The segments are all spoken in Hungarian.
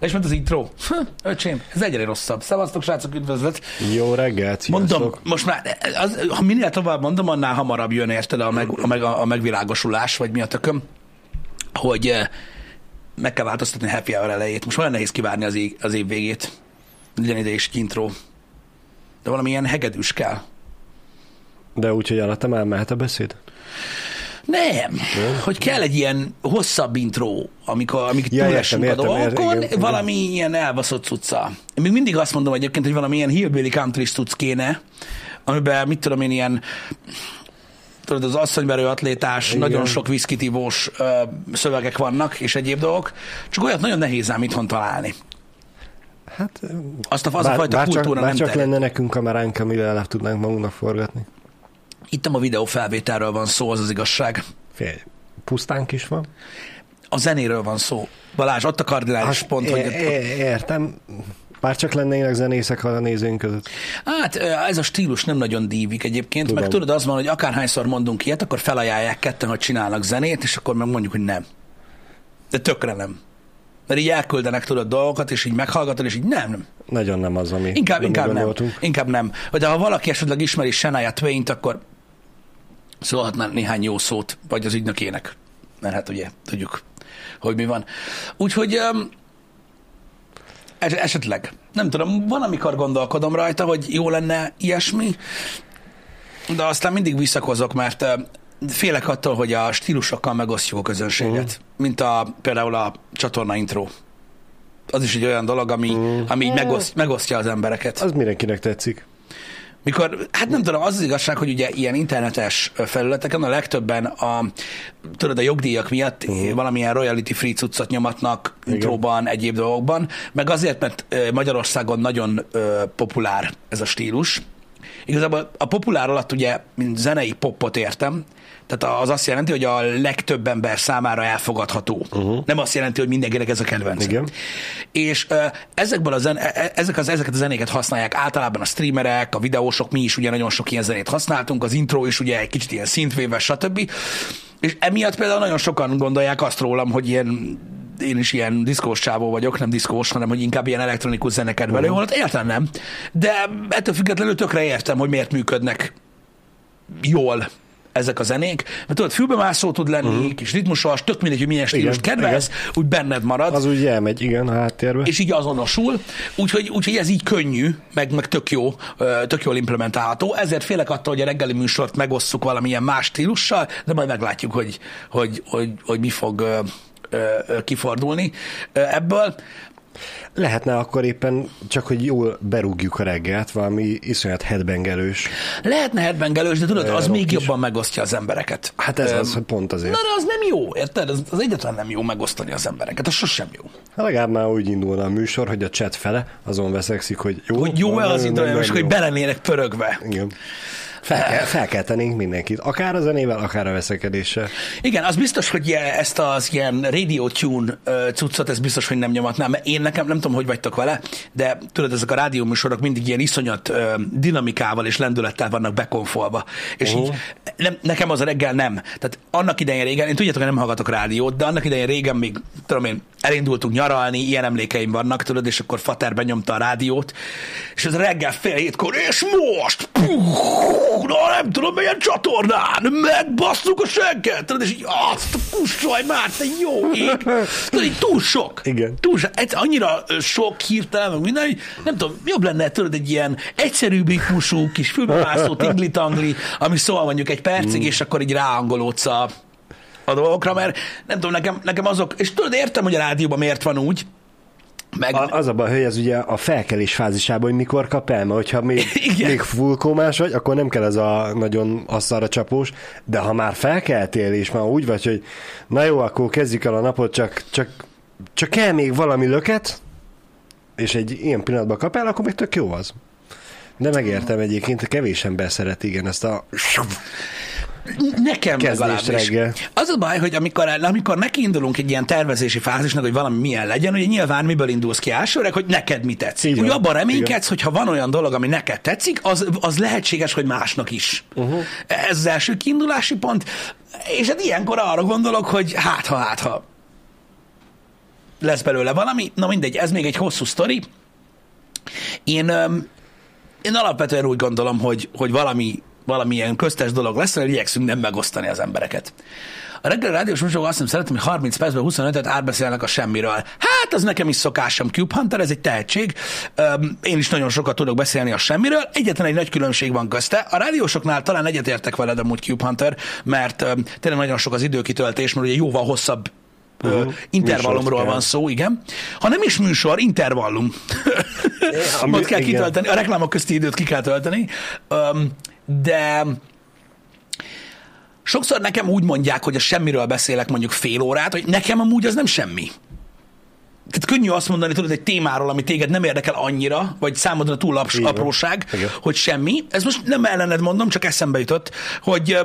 És ment az intro. Öcsém, ez egyre rosszabb. Szevasztok, srácok, üdvözlet. Jó reggelt, Mondom, sziasztok. most már, az, ha minél tovább mondom, annál hamarabb jön érted a, meg, a, meg, a megvilágosulás, vagy mi a tököm, hogy eh, meg kell változtatni a happy hour elejét. Most olyan nehéz kivárni az, év, az év végét. Legyen ide is intro. De valamilyen hegedűs kell. De úgy, hogy alatta már mehet a beszéd? Nem, hogy kell egy ilyen hosszabb intro, amikor, amikor Ja, túlesünk a dolgokon, értem, igen, valami ilyen elbaszott cucca. Én még mindig azt mondom egyébként, hogy valami ilyen hillbilly country cucc kéne, amiben, mit tudom én, ilyen tudod, az asszonyverő atlétás, Igen. nagyon sok viszkitívós szövegek vannak, és egyéb dolgok, csak olyat nagyon nehéz ám itthon találni. Hát, Azt a, az a fajta bár kultúra bár nem csak terjed. lenne nekünk kameránk, amivel le tudnánk magunknak forgatni. Itt nem a videó felvételről van szó, az az igazság. Félj, pusztánk is van. A zenéről van szó. Balázs, ott a kardinális pont, é- hogy é- értem, bár csak lennének zenészek a nézőink között. Hát ez a stílus nem nagyon dívik egyébként, Tudom. meg tudod, az van, hogy akárhányszor mondunk ilyet, akkor felajánlják ketten, hogy csinálnak zenét, és akkor meg mondjuk, hogy nem. De tökre nem. Mert így elküldenek tudod dolgokat, és így meghallgatod, és így nem, nem. Nagyon nem az, ami Inkább, inkább nem. Inkább nem. De ha valaki esetleg ismeri Shania Twain-t, akkor szólhatná néhány jó szót, vagy az ügynökének. Mert hát ugye tudjuk, hogy mi van. Úgyhogy es- esetleg, nem tudom, van, amikor gondolkodom rajta, hogy jó lenne ilyesmi, de aztán mindig visszakozok, mert félek attól, hogy a stílusokkal megosztjuk a közönséget, Mhm. mint a, például a csatorna intro. Az is egy olyan dolog, ami, Mhm. ami így megoszt, megosztja az embereket. Az mindenkinek tetszik. Mikor, hát nem tudom, az az igazság, hogy ugye ilyen internetes felületeken a legtöbben a, tudod, a jogdíjak miatt uh-huh. valamilyen royalty free cuccot nyomatnak Igen. intróban, egyéb dolgokban, meg azért, mert Magyarországon nagyon ö, populár ez a stílus. Igazából a populár alatt ugye, mint zenei popot értem, tehát az azt jelenti, hogy a legtöbb ember számára elfogadható. Uh-huh. Nem azt jelenti, hogy mindenkinek ez a kedvenc. Igen. És ö, ezekből a zen, e- e- ezek az, ezeket a zenéket használják általában a streamerek, a videósok, mi is ugye nagyon sok ilyen zenét használtunk, az intro is ugye egy kicsit ilyen szintvéves, stb. És emiatt például nagyon sokan gondolják azt rólam, hogy ilyen én is ilyen diszkós csávó vagyok, nem diszkós, hanem hogy inkább ilyen elektronikus zenekedvelő uh-huh. volt. Értem nem. De ettől függetlenül tökre értem, hogy miért működnek jól ezek a zenék, mert tudod, fülbemászó tud lenni, uh-huh. kis ritmusos, tök mindegy, hogy milyen stílust Igen, kedvelsz, úgy benned marad Az úgy elmegy, igen, a háttérbe. és így azonosul, úgyhogy, úgyhogy ez így könnyű, meg, meg tök jó, tök jól implementálható, ezért félek attól, hogy a reggeli műsort megosszuk valamilyen más stílussal, de majd meglátjuk, hogy, hogy, hogy, hogy mi fog kifordulni ebből. Lehetne akkor éppen csak, hogy jól berúgjuk a reggelt, valami iszonyat headbangelős. Lehetne headbangelős, de tudod, az még is. jobban megosztja az embereket. Hát ez az, hogy pont azért. Na de az nem jó, érted? Az, az egyetlen nem jó megosztani az embereket, az sosem jó. Hát legalább már úgy indulna a műsor, hogy a chat fele azon veszekszik, hogy jó. Hogy jó-e az nem és hogy jó. belennének pörögve. Igen. Fel, kell, fel kell tennénk mindenkit, akár a zenével, akár a veszekedéssel. Igen, az biztos, hogy ezt az ilyen radio tune cuccot, ez biztos, hogy nem nyomatnám. Mert Én nekem nem tudom, hogy vagytok vele, de tudod, ezek a rádióműsorok mindig ilyen iszonyat dinamikával és lendülettel vannak bekonfolva. És Aha. így nem, nekem az a reggel nem. Tehát annak idején régen, én tudjátok, hogy nem hallgatok rádiót, de annak idején régen még, tudom én, elindultunk nyaralni, ilyen emlékeim vannak, tudod, és akkor Fater benyomta a rádiót, és ez reggel fél hétkor, és most, puh, na nem tudom, milyen csatornán, megbasszuk a senket, tudod, és így, azt a kussolj már, te jó ég, tudod, így túl sok. Igen. Túl sok, ez annyira sok hirtelen, meg minden, hogy nem tudom, jobb lenne, tudod, egy ilyen egyszerűbb ritmusú, kis fülbemászó tingli-tangli, ami szól mondjuk egy percig, és akkor így ráangolódsz a, a dolgokra, mert nem tudom, nekem, nekem azok, és tudod, értem, hogy a rádióban miért van úgy, meg, A, az a baj, hogy ez ugye a felkelés fázisában, hogy mikor kap el, mert hogyha még, Igen. még full kómás vagy, akkor nem kell ez a nagyon asszarra csapós, de ha már felkeltél, és már úgy vagy, hogy na jó, akkor kezdjük el a napot, csak, csak, csak kell még valami löket, és egy ilyen pillanatban kap el, akkor még tök jó az. De megértem egyébként, kevés ember szeret igen ezt a... Nekem Kezdés reggel. Az a baj, hogy amikor, amikor nekiindulunk egy ilyen tervezési fázisnak, hogy valami milyen legyen, ugye nyilván miből indulsz ki elsőre, hogy neked mi tetszik. Így Úgy abban reménykedsz, hogy ha van olyan dolog, ami neked tetszik, az, az lehetséges, hogy másnak is. Uh-huh. Ez az első kiindulási pont. És hát ilyenkor arra gondolok, hogy hát ha, hát ha. lesz belőle valami. Na mindegy, ez még egy hosszú sztori. Én, én alapvetően úgy gondolom, hogy, hogy valami, valamilyen köztes dolog lesz, hogy igyekszünk nem megosztani az embereket. A reggel rádiós műsorban azt nem szeretem, hogy 30 percben 25-et átbeszélnek a semmiről. Hát, az nekem is szokásom. Cube Hunter, ez egy tehetség. Öm, Én is nagyon sokat tudok beszélni a semmiről. Egyetlen egy nagy különbség van közte. A rádiósoknál talán egyetértek veled amúgy Cube Hunter, mert öm, tényleg nagyon sok az időkitöltés, mert ugye jóval hosszabb uh-huh. intervallumról van szó, igen. Ha nem is műsor, intervallum. Ami- Ott kell kitölteni, a reklámok közti időt ki kell tölteni. Öm, De sokszor nekem úgy mondják, hogy a semmiről beszélek mondjuk fél órát, hogy nekem amúgy az nem semmi. Tehát könnyű azt mondani, tudod, egy témáról, ami téged nem érdekel annyira, vagy számodra túl aps, Így van. apróság, Igen. hogy semmi. Ez most nem ellened mondom, csak eszembe jutott, hogy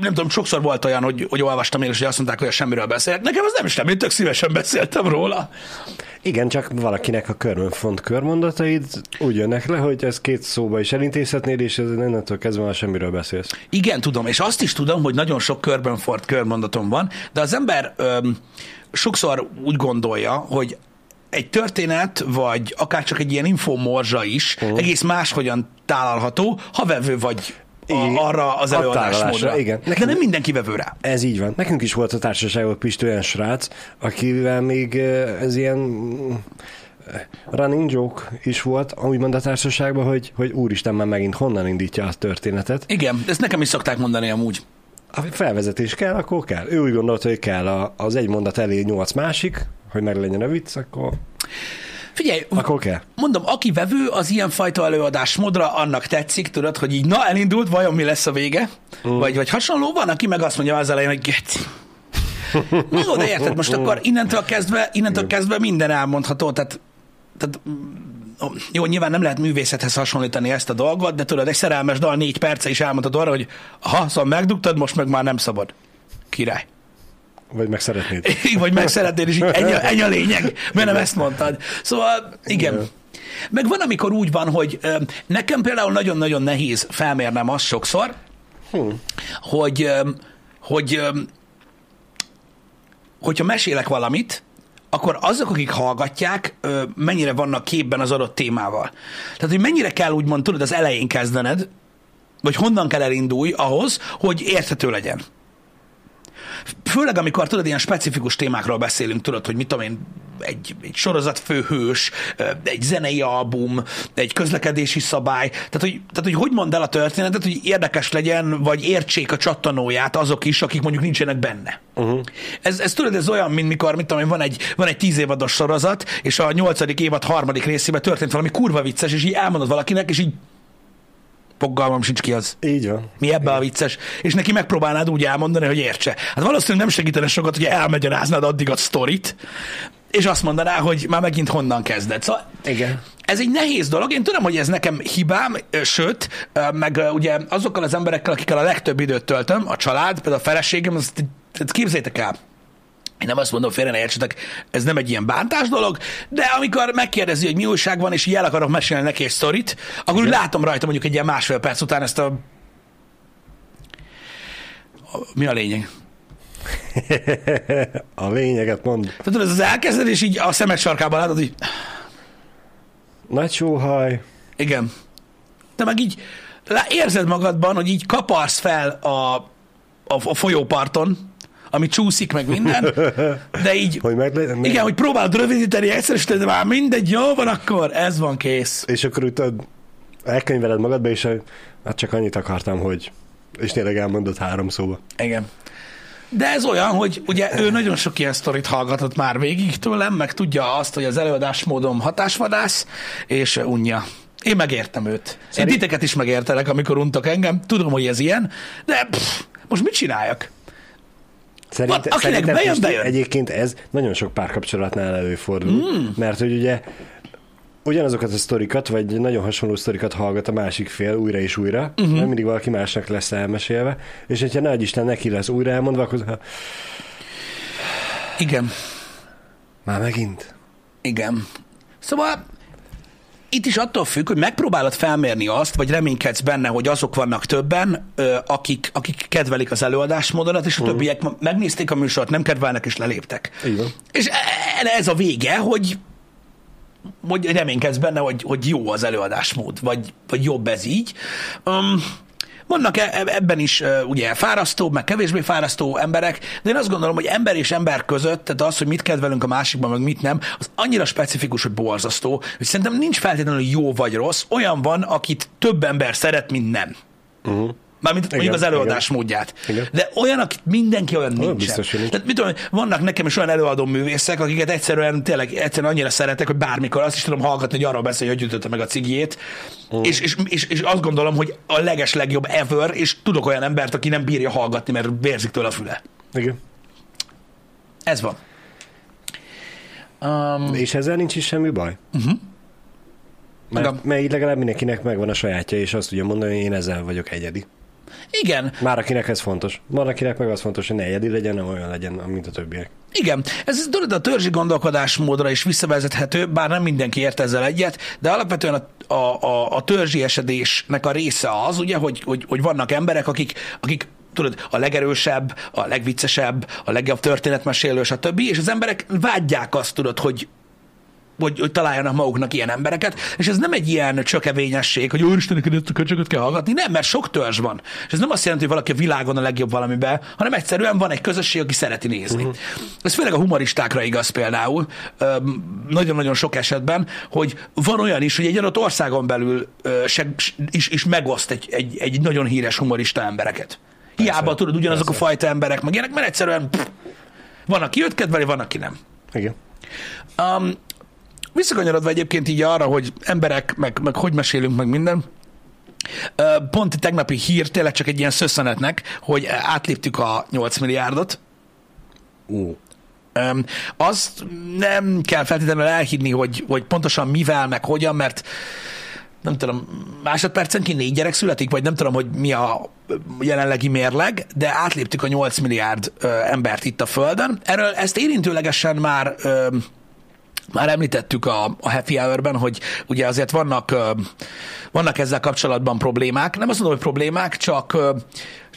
nem tudom, sokszor volt olyan, hogy, hogy olvastam én, és hogy azt mondták, hogy semmiről beszélek. Nekem az nem semmi, tök szívesen beszéltem róla. Igen, csak valakinek a körmönfont körmondataid úgy jönnek le, hogy ez két szóba is elintézhetnéd, és ez innentől kezdve már semmiről beszélsz. Igen, tudom, és azt is tudom, hogy nagyon sok körben fort körmondatom van, de az ember öm, sokszor úgy gondolja, hogy egy történet, vagy akár csak egy ilyen infomorzsa is uh-huh. egész máshogyan tálalható, ha vevő vagy a, I- arra az előadásmódra. igen. De nem mindenki vevő rá. Ez így van. Nekünk is volt a társaságban Pisti olyan srác, akivel még eh, ez ilyen mm, running joke is volt, úgymond a társaságban, hogy, hogy úristen már megint honnan indítja a történetet. Igen, ezt nekem is szokták mondani amúgy. A felvezetés kell, akkor kell. Ő úgy gondolta, hogy kell az egy mondat elé nyolc másik, hogy meg legyen a vicc, akkor, Figyelj, akkor kell. mondom, aki vevő az ilyenfajta előadásmódra, annak tetszik, tudod, hogy így na, elindult, vajon mi lesz a vége? Mm. Vagy, vagy hasonló, van, aki meg azt mondja az elején, hogy geci. Jó, de érted, most akkor innentől kezdve, innentől kezdve minden elmondható, tehát, tehát mm, jó, nyilván nem lehet művészethez hasonlítani ezt a dolgot, de tudod, egy szerelmes dal négy perce is elmondhatod arra, hogy ha, szóval megdugtad, most meg már nem szabad. Király. Vagy meg szeretnéd. Vagy meg szeretnél, és így ennyi, a- ennyi a lényeg, mert nem ezt mondtad. Szóval, igen. Igen. Meg van, amikor úgy van, hogy nekem például nagyon-nagyon nehéz felmérnem azt sokszor, Hm. hogy, hogy hogyha mesélek valamit, akkor azok, akik hallgatják, mennyire vannak képben az adott témával. Tehát, hogy mennyire kell úgymond, tudod, az elején kezdened, vagy honnan kell elindulj ahhoz, hogy érthető legyen. Főleg, amikor tudod, ilyen specifikus témákról beszélünk, tudod, hogy mit tudom én, egy, egy sorozat főhős, ö, egy zenei album, egy közlekedési szabály, tehát hogy, tehát, hogy hogy mondd el a történetet, hogy érdekes legyen, vagy értsék a csattanóját azok is, akik mondjuk nincsenek benne. Uh-huh. Ez, ez tudod, ez olyan, mint mikor, mit tudom én, van egy, van egy tíz évados sorozat, és a nyolcadik évad harmadik részében történt valami kurva vicces, és így elmondod valakinek, és így fogalmam sincs ki az. Így van. Mi ebbe a vicces? És neki megpróbálnád úgy elmondani, hogy értse. Hát valószínűleg nem segítene sokat, hogy elmagyaráznád addig a sztorit, és azt mondaná, hogy már megint honnan kezded. Szóval Igen. ez egy nehéz dolog. Én tudom, hogy ez nekem hibám, sőt, meg ugye azokkal az emberekkel, akikkel a legtöbb időt töltöm, a család, például a feleségem, azt, azt képzeljétek el, én nem azt mondom, félre ne értsetek, ez nem egy ilyen bántás dolog, de amikor megkérdezi, hogy mi újság van, és így el akarok mesélni neki egy sztorit, akkor úgy látom rajta mondjuk egy ilyen másfél perc után ezt a... Mi a lényeg? A lényeget mond. Tehát tudod, ez az elkezded, és így a szemed sarkában látod, hogy Nagy sóhaj. igen. Te meg így érzed magadban, hogy így kaparsz fel a, a, a folyóparton, ami csúszik meg minden, de így, Hogy meg le... igen, hogy próbálod rövidíteni egyszer, és de már mindegy, jó van akkor, ez van kész. És akkor tudod, elkönyveled magadba, és hát csak annyit akartam, hogy... És tényleg elmondod három szóba. Igen. De ez olyan, hogy ugye ő nagyon sok ilyen sztorit hallgatott már végig tőlem, meg tudja azt, hogy az előadásmódom hatásvadász, és unja. Én megértem őt. Én titeket is megértelek, amikor untok engem. Tudom, hogy ez ilyen, de pff, most mit csináljak? Szerint, akinek szerintem bejön, bejön. Egyébként ez nagyon sok párkapcsolatnál előfordul, mm. mert hogy ugye ugyanazokat a sztorikat, vagy nagyon hasonló sztorikat hallgat a másik fél újra és újra, Mhm. uh-huh. mert mindig valaki másnak lesz elmesélve, és hogyha nagy Isten neki lesz újra elmondva, akkor Igen. már megint. Igen. Szóval itt is attól függ, hogy megpróbálod felmérni azt, vagy reménykedsz benne, hogy azok vannak többen, akik, akik kedvelik az előadásmódodat, és a többiek ma- megnézték a műsort, nem kedvelnek, és leléptek. Van. És e- ez a vége, hogy hogy reménykedsz benne, hogy, hogy jó az előadásmód, vagy, vagy jobb ez így. Um, vannak e- e- ebben is uh, ugye fárasztó, meg kevésbé fárasztó emberek, de én azt gondolom, hogy ember és ember között, tehát az, hogy mit kedvelünk a másikban, meg mit nem, az annyira specifikus, hogy borzasztó, hogy szerintem nincs feltétlenül jó vagy rossz, olyan van, akit több ember szeret, mint nem. Uh-huh. Mármint mondjuk Igen, az előadás módját. Igen. De olyan, akit mindenki olyan nincsen. biztos, hogy nincs. Tehát mit tudom, vannak nekem is olyan előadó művészek, akiket egyszerűen tényleg egyszerűen annyira szeretek, hogy bármikor azt is tudom hallgatni, hogy arról beszél, hogy ütötte meg a cigjét, Mm. és, és, és, és, azt gondolom, hogy a leges legjobb ever, és tudok olyan embert, aki nem bírja hallgatni, mert vérzik tőle a füle. Igen. Ez van. Um, És ezzel nincs is semmi baj? Uh-huh. Igen. Mert, mert így legalább mindenkinek megvan a sajátja, és azt tudja mondani, hogy én ezzel vagyok egyedi. Igen, Már akinek ez fontos. Van, akinek meg az fontos, hogy ne egyedi legyen, nem olyan legyen, mint a többiek. Igen, ez tudod, a törzsi gondolkodásmódra is visszavezethető, bár nem mindenki ért ezzel egyet, de alapvetően a, a, a, a törzsi esedésnek a része az, ugye, hogy, hogy, hogy vannak emberek, akik, akik tudod, a legerősebb, a legviccesebb, a legjobb történetmesélő, stb. És az emberek vágyják azt, tudod, hogy, hogy, hogy találjanak maguknak ilyen embereket, és ez nem egy ilyen csökevényesség, hogy úristen, neked ezt a köcsögöt kell hallgatni, nem, mert sok törzs van. És ez nem azt jelenti, hogy valaki a világon a legjobb valamiben, hanem egyszerűen van egy közösség, aki szereti nézni. Uh-huh. Ez főleg a humoristákra igaz például, nagyon-nagyon sok esetben, hogy van olyan is, hogy egy adott országon belül se, is, is megoszt egy, egy, egy nagyon híres humorista embereket. Hiába tudod, ugyanazok Persze. a fajta emberek meg ilyenek, mert egyszerűen pff, van, aki őt kedveli, van, aki nem. Igen. Um, visszakanyarodva egyébként így arra, hogy emberek, meg, meg hogy mesélünk, meg minden, pont egy tegnapi hír, tényleg csak egy ilyen szösszenetnek, hogy átléptük a 8 milliárdot. Öm, azt nem kell feltétlenül elhinni, hogy, hogy pontosan mivel, meg hogyan, mert nem tudom, másodpercenként négy gyerek születik, vagy nem tudom, hogy mi a jelenlegi mérleg, de átléptük a 8 milliárd ö, embert itt a Földön. Erről ezt érintőlegesen már ö, már említettük a, a Happy Hour-ben, hogy ugye azért vannak, vannak ezzel kapcsolatban problémák. Nem azt mondom, hogy problémák, csak,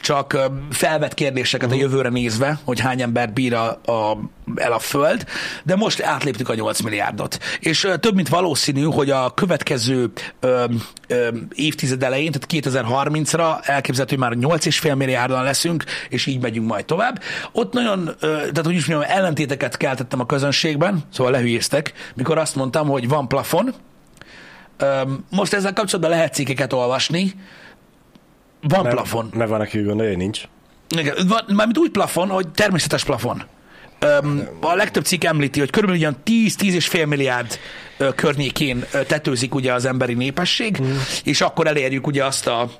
csak felvet kérdéseket a jövőre nézve, hogy hány ember bír a, a, el a Föld, de most átléptük a 8 milliárdot. És több mint valószínű, hogy a következő ö, ö, évtized elején, tehát 2030-ra elképzelhető, hogy már 8,5 milliárdan leszünk, és így megyünk majd tovább. Ott nagyon, ö, tehát hogy is mondjam, ellentéteket keltettem a közönségben, szóval lehülyéztek, mikor azt mondtam, hogy van plafon, Most ezzel kapcsolatban lehet cikkeket olvasni. Van Mert, plafon. Mert van, aki úgy gondolja, hogy nincs. Igen, van, mármint úgy plafon, hogy természetes plafon. Öm, a legtöbb cikk említi, hogy körülbelül olyan 10-10 és fél milliárd ö, környékén ö, tetőzik ugye az emberi népesség, mm. és akkor elérjük ugye azt a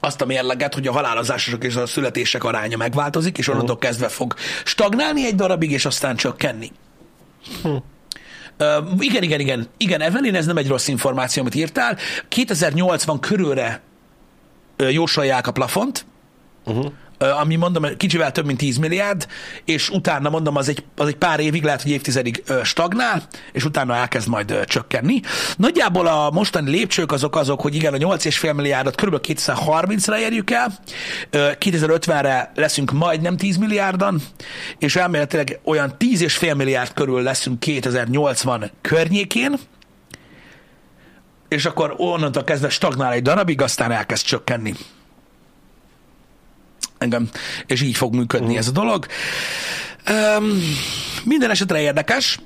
azt a mérleget, hogy a halálozások és a születések aránya megváltozik, és onnantól kezdve fog stagnálni egy darabig, és aztán csökkenni. Uh, igen, igen, igen. Igen, Evelyn, ez nem egy rossz információ, amit írtál. 2080 körülre jósolják a plafont, uh-huh. uh, ami mondom, kicsivel több mint 10 milliárd, és utána mondom, az egy, az egy pár évig, lehet, hogy évtizedig stagnál, és utána elkezd majd csökkenni. Nagyjából a mostani lépcsők azok azok, hogy igen, a 8,5 milliárdot kb. 2030-ra érjük el, uh, 2050-re leszünk majdnem 10 milliárdan, és elméletileg olyan 10,5 milliárd körül leszünk 2080 környékén, és akkor onnantól kezdve stagnál egy darabig, aztán elkezd csökkenni. Engem. És így fog működni uh-huh. ez a dolog. Um, minden esetre érdekes,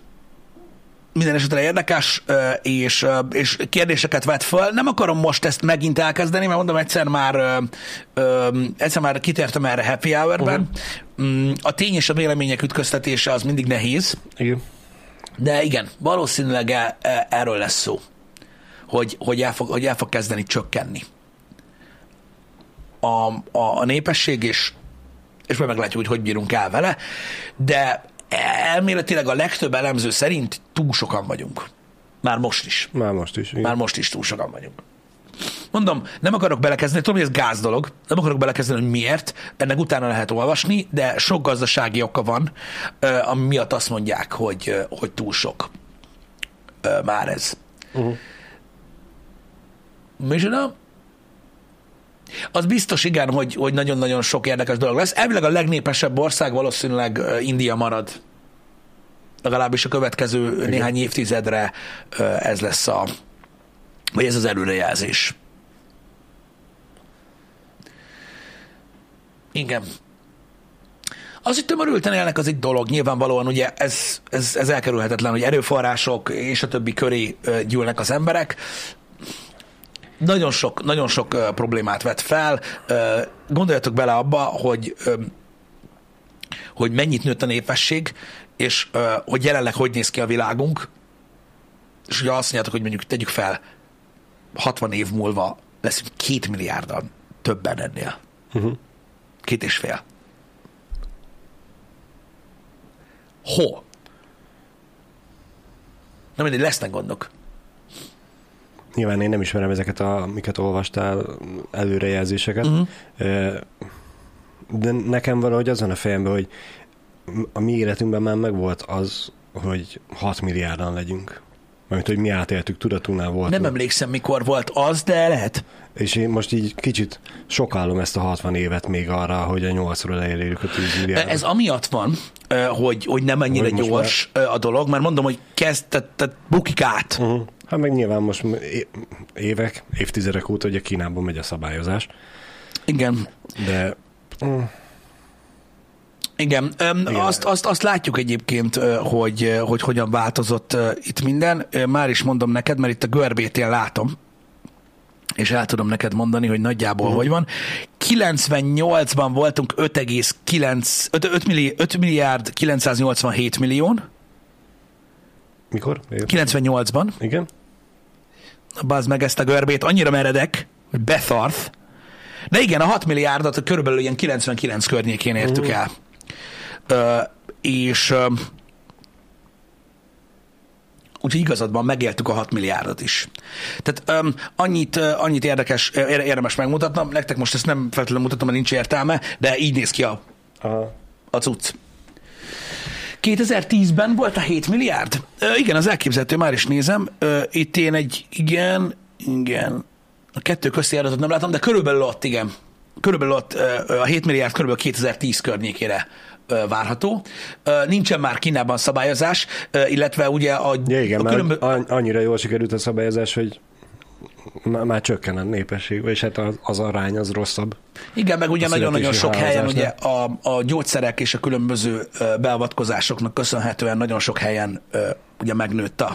minden esetre érdekes, és, és kérdéseket vet föl. Nem akarom most ezt megint elkezdeni, mert mondom, egyszer már, egyszer már kitértem erre Happy Hour-ben. Uh-huh. A tény és a vélemények ütköztetése az mindig nehéz, Igen. de igen, valószínűleg e, e, erről lesz szó, hogy, hogy, el fog, hogy el fog kezdeni csökkenni a, a, a népesség, és, és majd meglátjuk, hogy hogy bírunk el vele, de elméletileg a legtöbb elemző szerint túl sokan vagyunk. Már most is. Már most is. Igen. Már most is túl sokan vagyunk. Mondom, nem akarok belekezdeni, tudom, hogy ez gáz dolog, nem akarok belekezdeni, hogy miért, ennek utána lehet olvasni, de sok gazdasági oka van, ami miatt azt mondják, hogy, hogy túl sok már ez. Uh-huh. Micsoda? Az biztos igen, hogy, hogy nagyon-nagyon sok érdekes dolog lesz. Elvileg a legnépesebb ország valószínűleg India marad. Legalábbis a következő igen. néhány évtizedre ez lesz a, vagy ez az előrejelzés. Igen. Az, hogy tömörülten élnek, az egy dolog. Nyilvánvalóan ugye ez, ez, ez elkerülhetetlen, hogy erőforrások és a többi köré gyűlnek az emberek. Nagyon sok, nagyon sok ö, problémát vet fel. Ö, Gondoljatok bele abba, hogy ö, hogy mennyit nőtt a népesség, és ö, hogy jelenleg hogy néz ki a világunk, és ugye azt mondjátok, hogy mondjuk tegyük fel, 60 év múlva leszünk két milliárdan többen ennél. Uh-huh. Két és fél. Ho? Na mindegy, lesznek gondok. Nyilván én nem ismerem ezeket, a, amiket olvastál, előrejelzéseket, uh-huh. de nekem valahogy az van a fejemben, hogy a mi életünkben már megvolt az, hogy 6 milliárdan legyünk. Mert hogy mi átéltük, tudatunál voltunk. Nem emlékszem, mikor volt az, de lehet. És én most így kicsit sokálom ezt a 60 évet még arra, hogy a 8-ról elérjük a 10 milliárdot. Ez amiatt van, hogy, hogy nem ennyire Hogy gyors már... a dolog, mert mondom, hogy kezd, tehát, tehát bukik át. Uh-huh. Hát meg nyilván most évek, évtizedek óta ugye Kínában megy a szabályozás, Igen. de Igen, Öm, Igen. Azt, azt, azt látjuk egyébként, hogy, hogy hogyan változott itt minden. Már is mondom neked, mert itt a görbét én látom, és el tudom neked mondani, hogy nagyjából uh. hogy van. 98-ban voltunk 5,9, 5, 5, milli, 5 milliárd 987 millió, mikor? 98-ban. Igen? Bazd meg ezt a görbét, annyira meredek, hogy beszarsz. De igen, a 6 milliárdot körülbelül ilyen 99 környékén értük el. Ö, és ö, úgyhogy igazadban megéltük a 6 milliárdot is. Tehát öm, annyit, ö, annyit érdekes, érdemes megmutatnom, nektek most ezt nem feltétlenül mutatom, mert nincs értelme, de így néz ki a, Aha. a cucc. 2010-ben volt a 7 milliárd? Ö, igen, az elképzelhető, már is nézem. Ö, itt én egy, igen, igen, a kettő közti adatot nem látom, de körülbelül ott, igen. Körülbelül ott ö, a 7 milliárd körülbelül 2010 környékére várható. Nincsen már Kínában szabályozás, illetve ugye a, Ja, igen, a különböző... an- annyira jól sikerült a szabályozás, hogy már, csökken a népesség, és hát az, az arány az rosszabb. Igen, meg ugye nagyon-nagyon sok helyen ugye a, a gyógyszerek és a különböző beavatkozásoknak köszönhetően nagyon sok helyen ugye megnőtt a,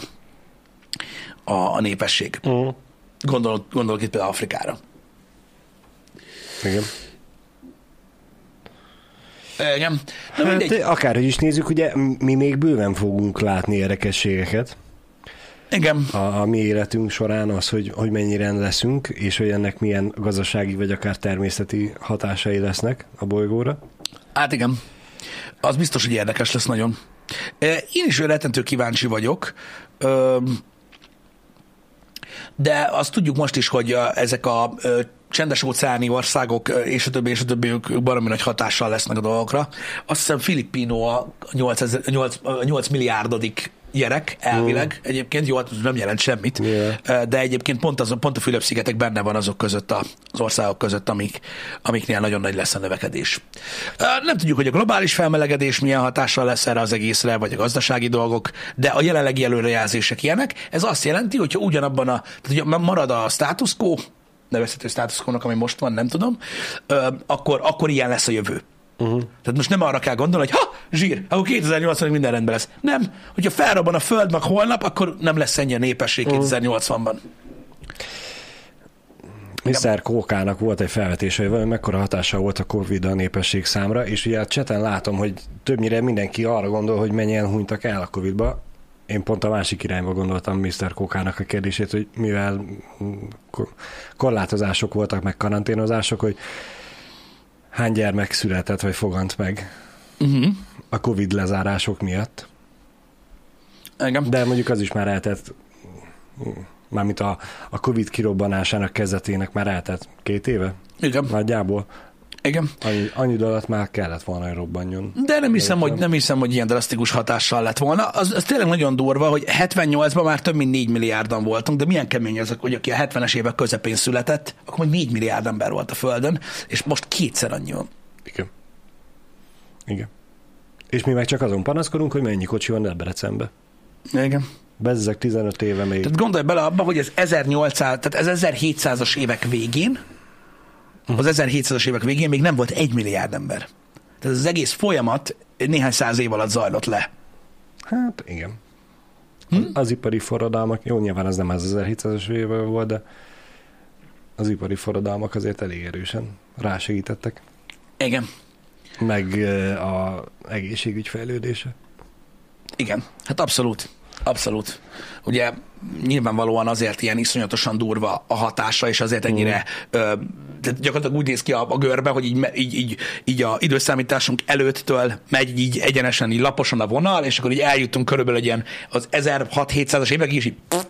a, a népesség. Uh-huh. Gondolok, gondolok itt például Afrikára. Igen. Igen. Na mindegy. Hát, akárhogy is nézzük, ugye mi még bőven fogunk látni érdekességeket Igen. a, a mi életünk során, az, hogy, hogy mennyire leszünk, és hogy ennek milyen gazdasági vagy akár természeti hatásai lesznek a bolygóra. Hát igen. Az biztos, hogy érdekes lesz nagyon. Én is rettentő kíváncsi vagyok. De azt tudjuk most is, hogy ezek a csendes óceáni országok és a többi, és a többi, ők baromi nagy hatással lesznek a dolgokra. Azt hiszem Filippino a 8, ezer, 8, 8 milliárdodik gyerek elvileg. Egyébként jó, hát nem jelent semmit. Yeah. De egyébként pont, az, pont a Fülöp-szigetek benne van azok között, a, az országok között, amik, amiknél nagyon nagy lesz a növekedés. Nem tudjuk, hogy a globális felmelegedés milyen hatással lesz erre az egészre, vagy a gazdasági dolgok, de a jelenlegi előrejelzések ilyenek. Ez azt jelenti, hogyha ugyanabban a, tehát hogy marad a status quo, nevezhető status ami most van, nem tudom, akkor, akkor ilyen lesz a jövő. Uh-huh. Tehát most nem arra kell gondolni, hogy ha, zsír, akkor 2080-ig minden rendben lesz. Nem, hogyha felrobban a föld meg holnap, akkor nem lesz ennyi a népesség 2080-ban. Mr. Kókának volt egy felvetése, hogy vajon mekkora hatása volt a Covid a népesség számra, és ugye a cseten látom, hogy többnyire mindenki arra gondol, hogy mennyien hunytak el a Covid-ba. Én pont a másik irányba gondoltam Mr. Kókának a kérdését, hogy mivel ko- korlátozások voltak, meg karanténozások, hogy hány gyermek született, vagy fogant meg Uh-huh. a Covid lezárások miatt. Engem. De mondjuk az is már eltett, mármint a, a Covid kirobbanásának kezdetének már eltett két éve, Igen. nagyjából. Igen. Annyi, annyi idő alatt már kellett volna, hogy robbanjon. De nem hiszem, hogy, nem hiszem, hogy ilyen drasztikus hatással lett volna. Az, az tényleg nagyon durva, hogy 78-ban már több mint 4 milliárdan voltunk, de milyen kemény ezek, hogy aki a 70-es évek közepén született, akkor még 4 milliárd ember volt a Földön, és most kétszer annyi van. Igen. Igen. És mi meg csak azon panaszkodunk, hogy mennyi kocsi van Debrecenbe. Igen. Bezzek 15 éve még. Tehát gondolj bele abba, hogy ez 1800, tehát ez 1700-as évek végén, az 1700-as évek végén még nem volt egy milliárd ember. Tehát az egész folyamat néhány száz év alatt zajlott le. Hát igen. Hm? Az ipari forradalmak, jó, nyilván az nem az 1700-as éve volt, de az ipari forradalmak azért elég erősen rásegítettek. Igen. Meg a egészségügy fejlődése. Igen, hát abszolút. Abszolút. Ugye nyilvánvalóan azért ilyen iszonyatosan durva a hatása, és azért ennyire ö, tehát gyakorlatilag úgy néz ki a, a görbe, hogy így, így, így, így a időszámításunk előttől megy így egyenesen, így laposan a vonal, és akkor így eljutunk körülbelül egy ilyen az 1600-700-as évekig, és így pff,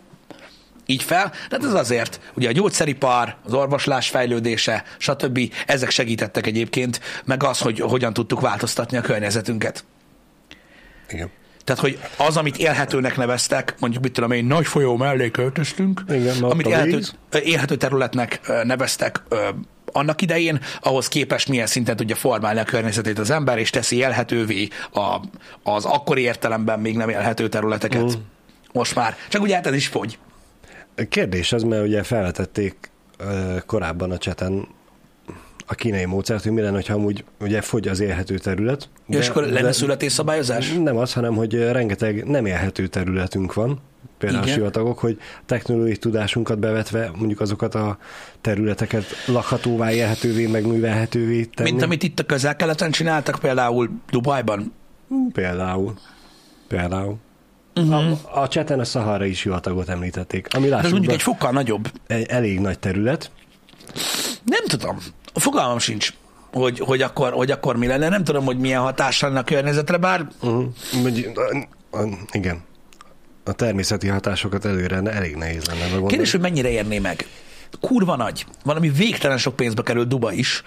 így fel. Tehát ez azért, ugye a gyógyszeripar, az orvoslás fejlődése, stb. Ezek segítettek egyébként, meg az, hogy hogyan tudtuk változtatni a környezetünket. Igen. Tehát, hogy az, amit élhetőnek neveztek, mondjuk mit tudom én, nagy folyó mellé költöztünk, Igen, amit élhető, élhető területnek neveztek annak idején, ahhoz képest milyen szinten tudja formálni a környezetét az ember, és teszi élhetővé a, az akkori értelemben még nem élhető területeket. Mm. Most már. Csak ugye hát ez is fogy. Kérdés az, mert ugye felvetették korábban a cseten a kínai módszert, hogy mi lenne, hogyha amúgy ugye fogy az élhető terület. De, és akkor lenne születésszabályozás? Nem az, hanem hogy rengeteg nem élhető területünk van, például Igen. a sivatagok, hogy technológiai tudásunkat bevetve mondjuk azokat a területeket lakhatóvá, élhetővé, meg művelhetővé tenni. Mint amit itt a közel-keleten csináltak, például Dubajban. Például. Például. Uh-huh. A, a cseten a szaharai sivatagot említették, ami Ez mondjuk be, egy fokkal nagyobb. egy elég nagy terület. Nem tudom. Fogalmam sincs, hogy, hogy, akkor, hogy akkor mi lenne. Nem tudom, hogy milyen hatással lenne a környezetre, bár Uh-huh. Igen. A természeti hatásokat előre elég nehéz lenne megmondani. kérdés, hogy mennyire érné meg. Kurva nagy. Valami végtelen sok pénzbe kerül Duba is.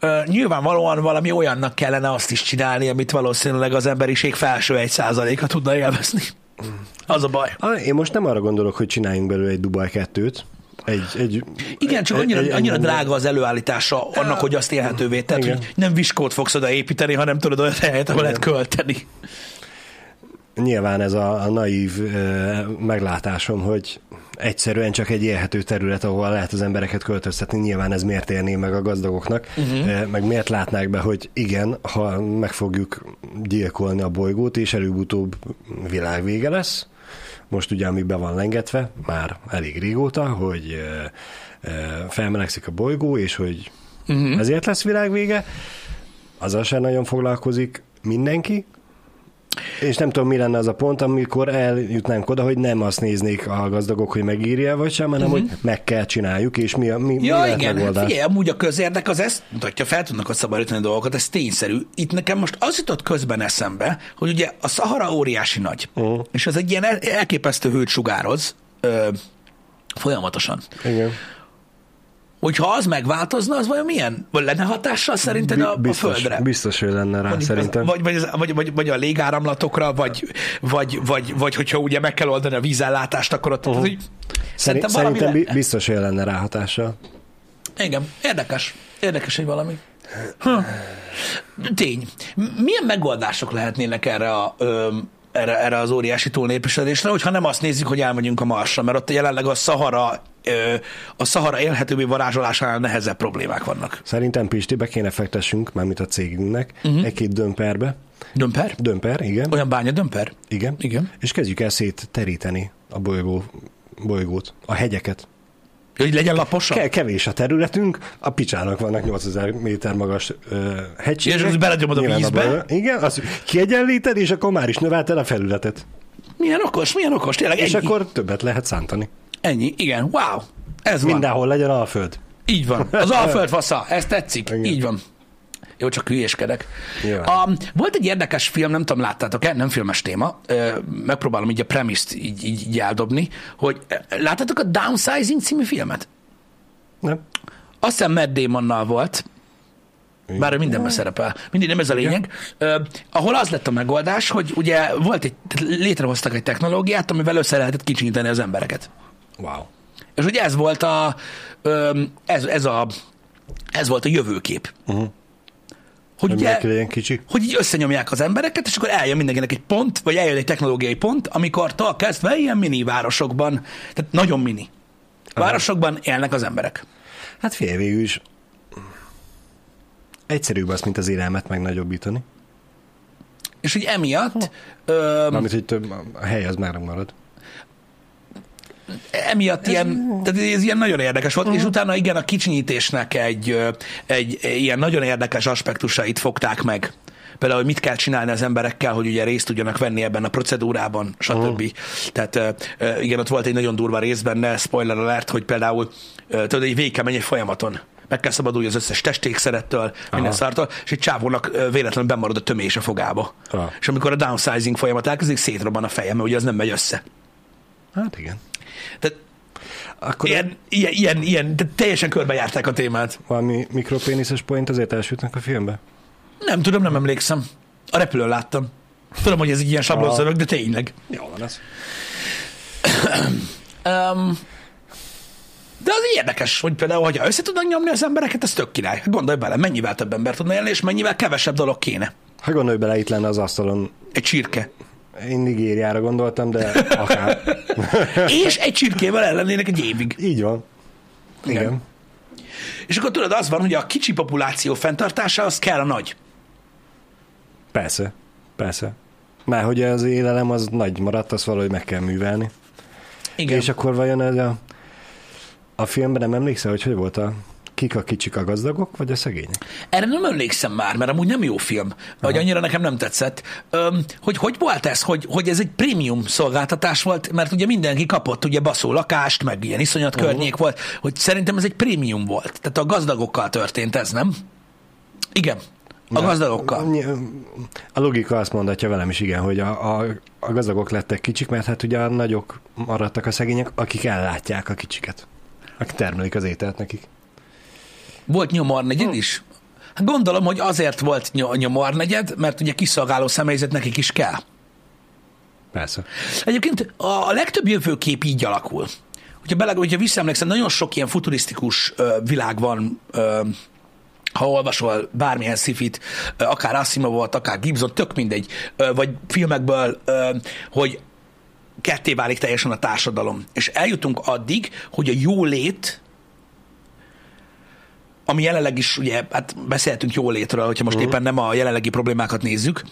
Ö, nyilvánvalóan valami olyannak kellene azt is csinálni, amit valószínűleg az emberiség felső egy százaléka tudna élvezni. Az a baj. Ah, én most nem arra gondolok, hogy csináljunk belőle egy Dubaj 2-t. Egy, egy, Igen, csak annyira, egy- annyira egy- drága az előállítása annak, hogy azt élhetővé tett, Igen. hogy nem viskót fogsz oda építeni, hanem tudod olyan helyet, ahol lehet költeni. Nyilván ez a, a naív ö, meglátásom, hogy egyszerűen csak egy élhető terület, ahol lehet az embereket költöztetni, nyilván ez miért érné meg a gazdagoknak, uh-huh. meg miért látnák be, hogy igen, ha meg fogjuk gyilkolni a bolygót, és előbb-utóbb világvége lesz, most ugye, ami be van lengetve, már elég régóta, hogy felmelegszik a bolygó, és hogy uh-huh. ezért lesz világvége, azzal sem nagyon foglalkozik mindenki, és nem tudom, mi lenne az a pont, amikor eljutnánk oda, hogy nem azt néznék a gazdagok, hogy megírja vagy sem, hanem uh-huh. hogy meg kell csináljuk, és mi, a, mi, mi Ja, lehet igen, hát megoldás. figyelj, amúgy a közérdek az ezt mutatja, fel tudnak ott szabadítani dolgokat, ez tényszerű. Itt nekem most az jutott közben eszembe, hogy ugye a Szahara óriási nagy, uh-huh. és ez egy ilyen el- elképesztő hőt sugároz ö, folyamatosan. Igen. Hogyha az megváltozna, az vajon milyen? Vagy lenne hatással szerinted a, a biztos, Földre? biztos, hogy lenne rá, Mondjuk szerintem. Az, vagy, vagy, vagy, vagy, vagy a légáramlatokra, vagy, vagy, vagy, vagy hogyha ugye meg kell oldani a vízellátást, akkor ott uh-huh. Szeri- szerintem szerintem lenne. biztos, hogy lenne rá hatással. Igen, érdekes. Érdekes, hogy valami. Hm. Tény. Milyen megoldások lehetnének erre, a, ö, erre, erre az óriási túlnépesedésre, hogyha nem azt nézzük, hogy elmegyünk a Marsra, mert ott jelenleg a Szahara, ö, a Szahara élhetővé varázsolásánál nehezebb problémák vannak. Szerintem Pistibe kéne fektessünk, mármint a cégünknek, uh-huh. egy-két dömperbe. Dömper? Dömper, igen. Olyan bánya dömper? Igen. Igen. És kezdjük el szétteríteni a bolygó, bolygót, a hegyeket. Hogy legyen laposabb? Ke- kevés a területünk, a picsának vannak 8000 méter magas ö, hegységek. És azt belegyomod a vízbe? abban- Igen, azt kiegyenlíted, és akkor már is növelted a felületet. Milyen okos, milyen okos, tényleg És ennyi. akkor többet lehet szántani. Ennyi, igen, wow. Ez van. Mindenhol legyen alföld. Így van. Az Alföld fasza, ez tetszik. Igen. Így van. Jó, csak hülyéskedek. A, volt egy érdekes film, nem tudom, láttátok-e, nem filmes téma, ö, megpróbálom így a premiszt így, így, így eldobni, hogy ö, láttátok a Downsizing című filmet? Nem? Azt hiszem Matt Damonnal volt, Bár ő mindenben szerepel. Mindig nem ez a lényeg. Uh, ahol az lett a megoldás, hogy ugye volt egy, létrehoztak egy technológiát, amivel össze lehetett kicsinyíteni az embereket. Wow. És ugye ez volt a, ez, ez a, ez volt a jövőkép. Uh-huh. Hogy, ugye, legyen kicsi. hogy így összenyomják az embereket, és akkor eljön mindenkinek egy pont, vagy eljön egy technológiai pont, amikor tal kezdve ilyen mini városokban, tehát nagyon mini városokban élnek az emberek. Hát fél végül is egyszerűbb az, mint az élelmet megnagyobbítani. És hogy emiatt, ö, Mármint, hogy több, a hely az már marad. Emiatt ilyen, tehát ez ilyen nagyon érdekes volt, és utána igen, a kicsinyítésnek egy, egy ilyen nagyon érdekes aspektusait fogták meg. Például, hogy mit kell csinálni az emberekkel, hogy ugye részt tudjanak venni ebben a procedúrában, stb. Uh. Tehát igen, ott volt egy nagyon durva rész benne, spoiler alert, hogy például tudod, egy végig kell menni egy folyamaton. Meg kell szabadulni az összes testékszerettől, minden szartól, és egy csávónak véletlenül bemarad a tömés a fogába. Aha. És amikor a downsizing folyamat elkezdik, szétrobban a fejem, mert ugye az nem megy össze. Hát igen. Tehát Akkor ilyen, ilyen, ilyen, ilyen tehát teljesen körbejárták a témát. valami mikropéniszes point azért elsütnek a filmbe? Nem tudom, nem emlékszem. A repülőn láttam. Tudom, hogy ez egy ilyen sablonszörök, de tényleg. Jó van ez. Um, de az érdekes, hogy például, hogyha össze tudnak nyomni az embereket, ez tök király. Gondolj bele, mennyivel több ember tudna élni, és mennyivel kevesebb dolog kéne. Ha gondolj bele, itt lenne az asztalon. Egy csirke. Én Nigériára gondoltam, de akár. És egy csirkével ellennének egy évig. Így van. Igen. Igen. És akkor tudod, az van, hogy a kicsi populáció fenntartása, az kell a nagy. Persze. Persze. Már hogy az élelem az nagy maradt, azt valahogy meg kell művelni. Igen. És akkor vajon ez a, a filmben nem emlékszel, hogy hogy volt a kik a kicsik a gazdagok, vagy a szegények? Erre nem emlékszem már, mert amúgy nem jó film, vagy annyira nekem nem tetszett. Öm, hogy hogy volt ez, hogy, hogy ez egy prémium szolgáltatás volt, mert ugye mindenki kapott ugye baszó lakást, meg ilyen iszonyat uh-huh. környék volt, hogy szerintem ez egy prémium volt. Tehát a gazdagokkal történt ez, nem? Igen, a gazdagokkal. A logika azt mondatja velem is, igen, hogy a, a, a gazdagok lettek kicsik, mert hát ugye a nagyok maradtak a szegények, akik ellátják a kicsiket. Akik termelik az ételt nekik. Volt nyomornegyed is? Hát gondolom, hogy azért volt ny- nyomornegyed, mert ugye kiszolgáló személyzet nekik is kell. Persze. Egyébként a legtöbb jövőkép így alakul. Hogyha, bele, hogyha visszaemlékszem, nagyon sok ilyen futurisztikus ö, világ van, ö, ha olvasol bármilyen szifit, akár Asimovot, akár Gibson, tök mindegy, vagy filmekből, hogy ketté válik teljesen a társadalom. És eljutunk addig, hogy a jólét, ami jelenleg is, ugye, hát beszélhetünk jólétről, hogyha most éppen nem a jelenlegi problémákat nézzük,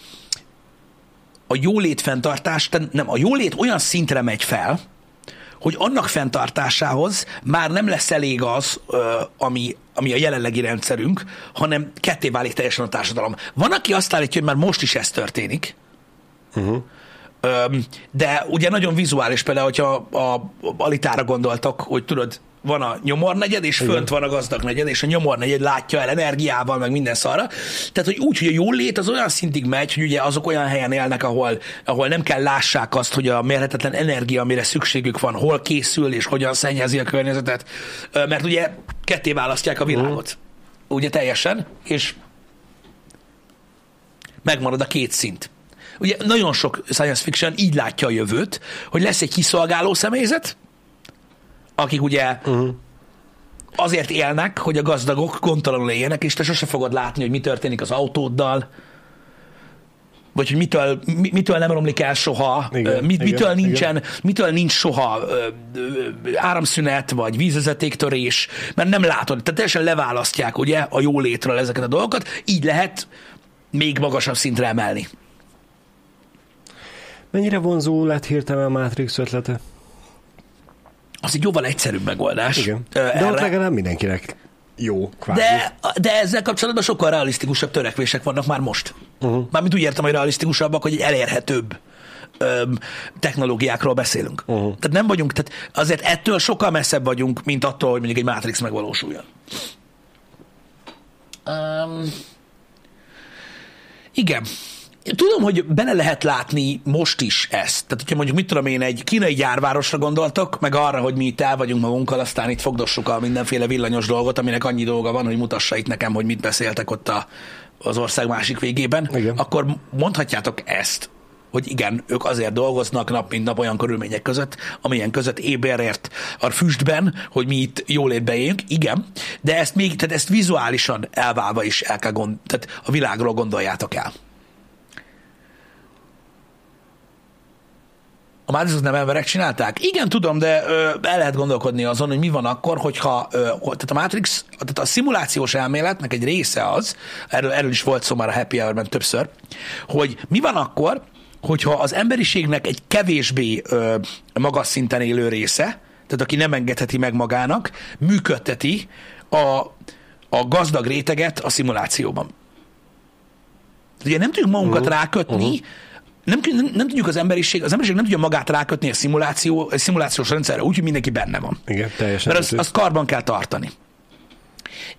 a jólét fenntartás, nem, a jólét olyan szintre megy fel, hogy annak fenntartásához már nem lesz elég az, ami, ami a jelenlegi rendszerünk, hanem ketté válik teljesen a társadalom. Van, aki azt állítja, hogy már most is ez történik, Uh-huh. De ugye nagyon vizuális, például, hogyha a, a Alitára gondoltak, hogy tudod, van a nyomornegyed, és Igen. fönt van a gazdag negyed, és a nyomornegyed látja el energiával, meg minden szarra. Tehát, hogy úgy, hogy a jól lét az olyan szintig megy, hogy ugye azok olyan helyen élnek, ahol, ahol nem kell lássák azt, hogy a mérhetetlen energia, amire szükségük van, hol készül, és hogyan szennyezi a környezetet. Mert ugye ketté választják a világot. Ugye teljesen, és megmarad a két szint. Ugye nagyon sok science fiction így látja a jövőt, hogy lesz egy kiszolgáló személyzet, akik ugye uh-huh. azért élnek, hogy a gazdagok gondtalanul éljenek, és te sose fogod látni, hogy mi történik az autóddal, vagy hogy mitől, mi- mitől nem romlik el soha, Igen, mit, igen, mitől, igen. nincsen, mitől nincs soha áramszünet, vagy vízvezetéktörés, mert nem látod. Tehát teljesen leválasztják ugye a jólétről ezeket a dolgokat, így lehet még magasabb szintre emelni. Mennyire vonzó lett hirtelen a Matrix ötlete? Az egy jóval egyszerűbb megoldás. Igen. De ott erre. legalább mindenkinek jó, kvázi. De, de ezzel kapcsolatban sokkal realisztikusabb törekvések vannak már most. Uh-huh. Mármint úgy értem, hogy realisztikusabbak, hogy egy elérhetőbb öm, technológiákról beszélünk. Uh-huh. Tehát nem vagyunk, tehát azért ettől sokkal messzebb vagyunk, mint attól, hogy mondjuk egy Matrix megvalósuljon. Um, igen. Tudom, hogy bele lehet látni most is ezt. Tehát, hogyha mondjuk, mit tudom én, egy kínai gyárvárosra gondoltok, meg arra, hogy mi itt el vagyunk magunkkal, aztán itt fogdossuk a mindenféle villanyos dolgot, aminek annyi dolga van, hogy mutassa itt nekem, hogy mit beszéltek ott a, az ország másik végében, Igen. akkor mondhatjátok ezt, hogy igen, ők azért dolgoznak nap mint nap olyan körülmények között, amilyen között éberért a füstben, hogy mi itt jólétbe éljünk, igen, de ezt még, tehát ezt vizuálisan elválva is el kell gond, tehát a világról gondoljátok el. A Matrixot nem emberek csinálták? Igen, tudom, de ö, el lehet gondolkodni azon, hogy mi van akkor, hogyha ö, tehát a Matrix, tehát a szimulációs elméletnek egy része az, erről, erről is volt szó már a Happy Hour-ben többször, hogy mi van akkor, hogyha az emberiségnek egy kevésbé ö, magas szinten élő része, tehát aki nem engedheti meg magának, működteti a, a gazdag réteget a szimulációban. Ugye nem tudjuk magunkat uh-huh. rákötni, uh-huh. Nem, nem, nem tudjuk az emberiség, az emberiség nem tudja magát rákötni a szimuláció, a szimulációs rendszerre, úgyhogy mindenki benne van. Igen, teljesen. Mert azt, azt karban kell tartani.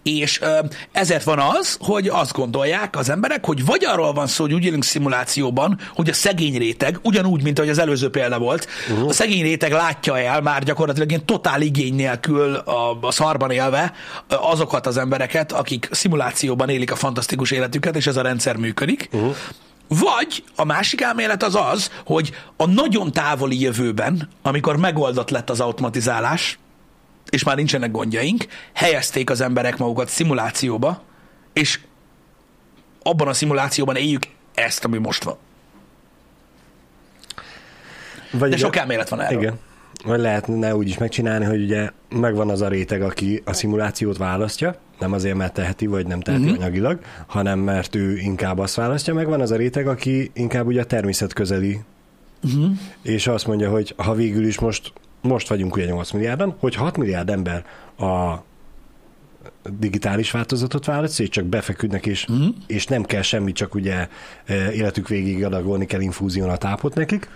És ö, ezért van az, hogy azt gondolják az emberek, hogy vagy arról van szó, hogy úgy élünk szimulációban, hogy a szegény réteg, ugyanúgy, mint ahogy az előző példa volt, uh-huh. a szegény réteg látja el már gyakorlatilag ilyen totál igény nélkül a, a szarban élve azokat az embereket, akik szimulációban élik a fantasztikus életüket, és ez a rendszer működik. Uh-huh. Vagy a másik elmélet az az, hogy a nagyon távoli jövőben, amikor megoldott lett az automatizálás, és már nincsenek gondjaink, helyezték az emberek magukat szimulációba, és abban a szimulációban éljük ezt, ami most van. Vagy De sok elmélet van erről. Igen. Vagy lehetne úgy is megcsinálni, hogy ugye megvan az a réteg, aki a szimulációt választja, nem azért, mert teheti, vagy nem teheti uh-huh. anyagilag, hanem mert ő inkább azt választja, megvan az a réteg, aki inkább ugye a természet közeli, uh-huh. és azt mondja, hogy ha végül is most, most vagyunk ugye 8 milliárdan, hogy 6 milliárd ember a digitális változatot választja, és csak befeküdnek, és, uh-huh. és nem kell semmi, csak ugye e, életük végig adagolni kell infúzión a tápot nekik,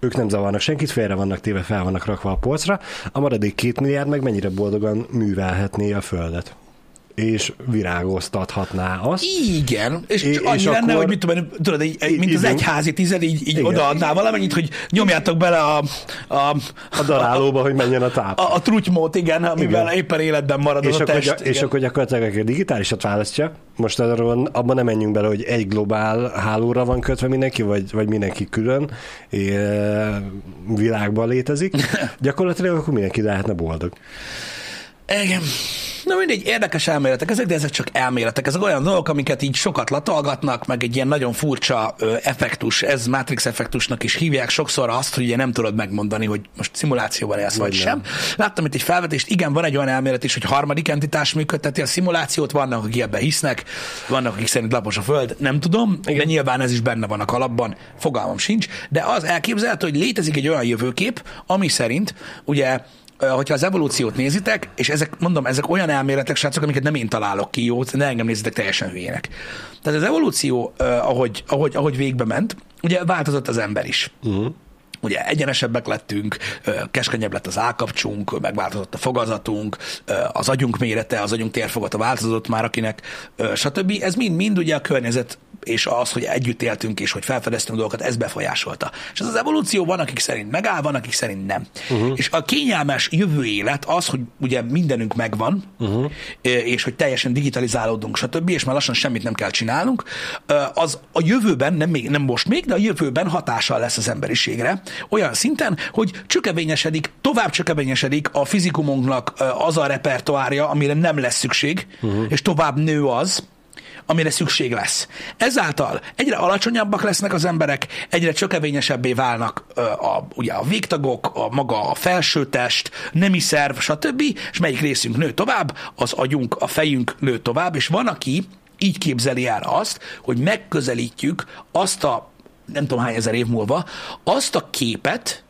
ők nem zavarnak senkit, félre vannak téve, fel vannak rakva a polcra, a maradék két milliárd meg mennyire boldogan művelhetné a földet és virágoztathatná azt. Igen, és, És- annyi és lenne, akkor- hogy mit tudom, tudod, egy, mint az egyházi tized, így, így Igen. odaadná valamennyit, hogy nyomjátok bele a, a, A darálóba, hogy menjen a táp. a, a trutymót, igen, amivel Igen. éppen életben marad és, az a akkor, test. gyak- és akkor gyakorlatilag aki a digitálisat választja, most arról abban nem menjünk bele, hogy egy globál hálóra van kötve mindenki, vagy, vagy mindenki külön é, világban létezik. Gyakorlatilag akkor mindenki lehetne boldog. Igen. Na mindegy, érdekes elméletek ezek, de ezek csak elméletek. Ezek olyan dolgok, amiket így sokat latolgatnak, meg egy ilyen nagyon furcsa ö, effektus, ez Matrix effektusnak is hívják sokszor azt, hogy ugye nem tudod megmondani, hogy most szimulációban élsz vagy, Vagy sem. Láttam itt egy felvetést, igen, van egy olyan elmélet is, hogy harmadik entitás működteti a szimulációt, vannak, akik ebbe hisznek, vannak, akik szerint lapos a föld, nem tudom, igen. de nyilván ez is benne van a kalapban, fogalmam sincs, de az elképzelhető, hogy létezik egy olyan jövőkép, ami szerint ugye hogyha az evolúciót nézitek, és ezek, mondom, ezek olyan elméletek, srácok, amiket nem én találok ki, jó, ne engem nézitek teljesen hülyének. Tehát az evolúció, ahogy, ahogy, ahogy végbe ment, ugye változott az ember is. Uh-huh. Ugye egyenesebbek lettünk, keskenyebb lett az állkapcsunk, megváltozott a fogazatunk, az agyunk mérete, az agyunk térfogata változott már akinek, stb. Ez mind-mind ugye a környezet és az, hogy együtt éltünk, és hogy felfedeztünk dolgokat, ez befolyásolta. És ez az evolúció van, akik szerint megáll, van, akik szerint nem. Uh-huh. És a kényelmes jövő élet az, hogy ugye mindenünk megvan, uh-huh. és hogy teljesen digitalizálódunk, stb., és már lassan semmit nem kell csinálnunk, az a jövőben, nem, még, nem most még, de a jövőben hatással lesz az emberiségre, olyan szinten, hogy csökevényesedik, tovább csökevényesedik a fizikumunknak az a repertoárja, amire nem lesz szükség, uh-huh. és tovább nő az, amire szükség lesz. Ezáltal egyre alacsonyabbak lesznek az emberek, egyre csökevényesebbé válnak a, ugye a végtagok, a maga a felsőtest, nemi szerv, stb. És melyik részünk nő tovább, az agyunk, a fejünk nő tovább, és van, aki így képzeli el azt, hogy megközelítjük azt a, nem tudom hány ezer év múlva, azt a képet,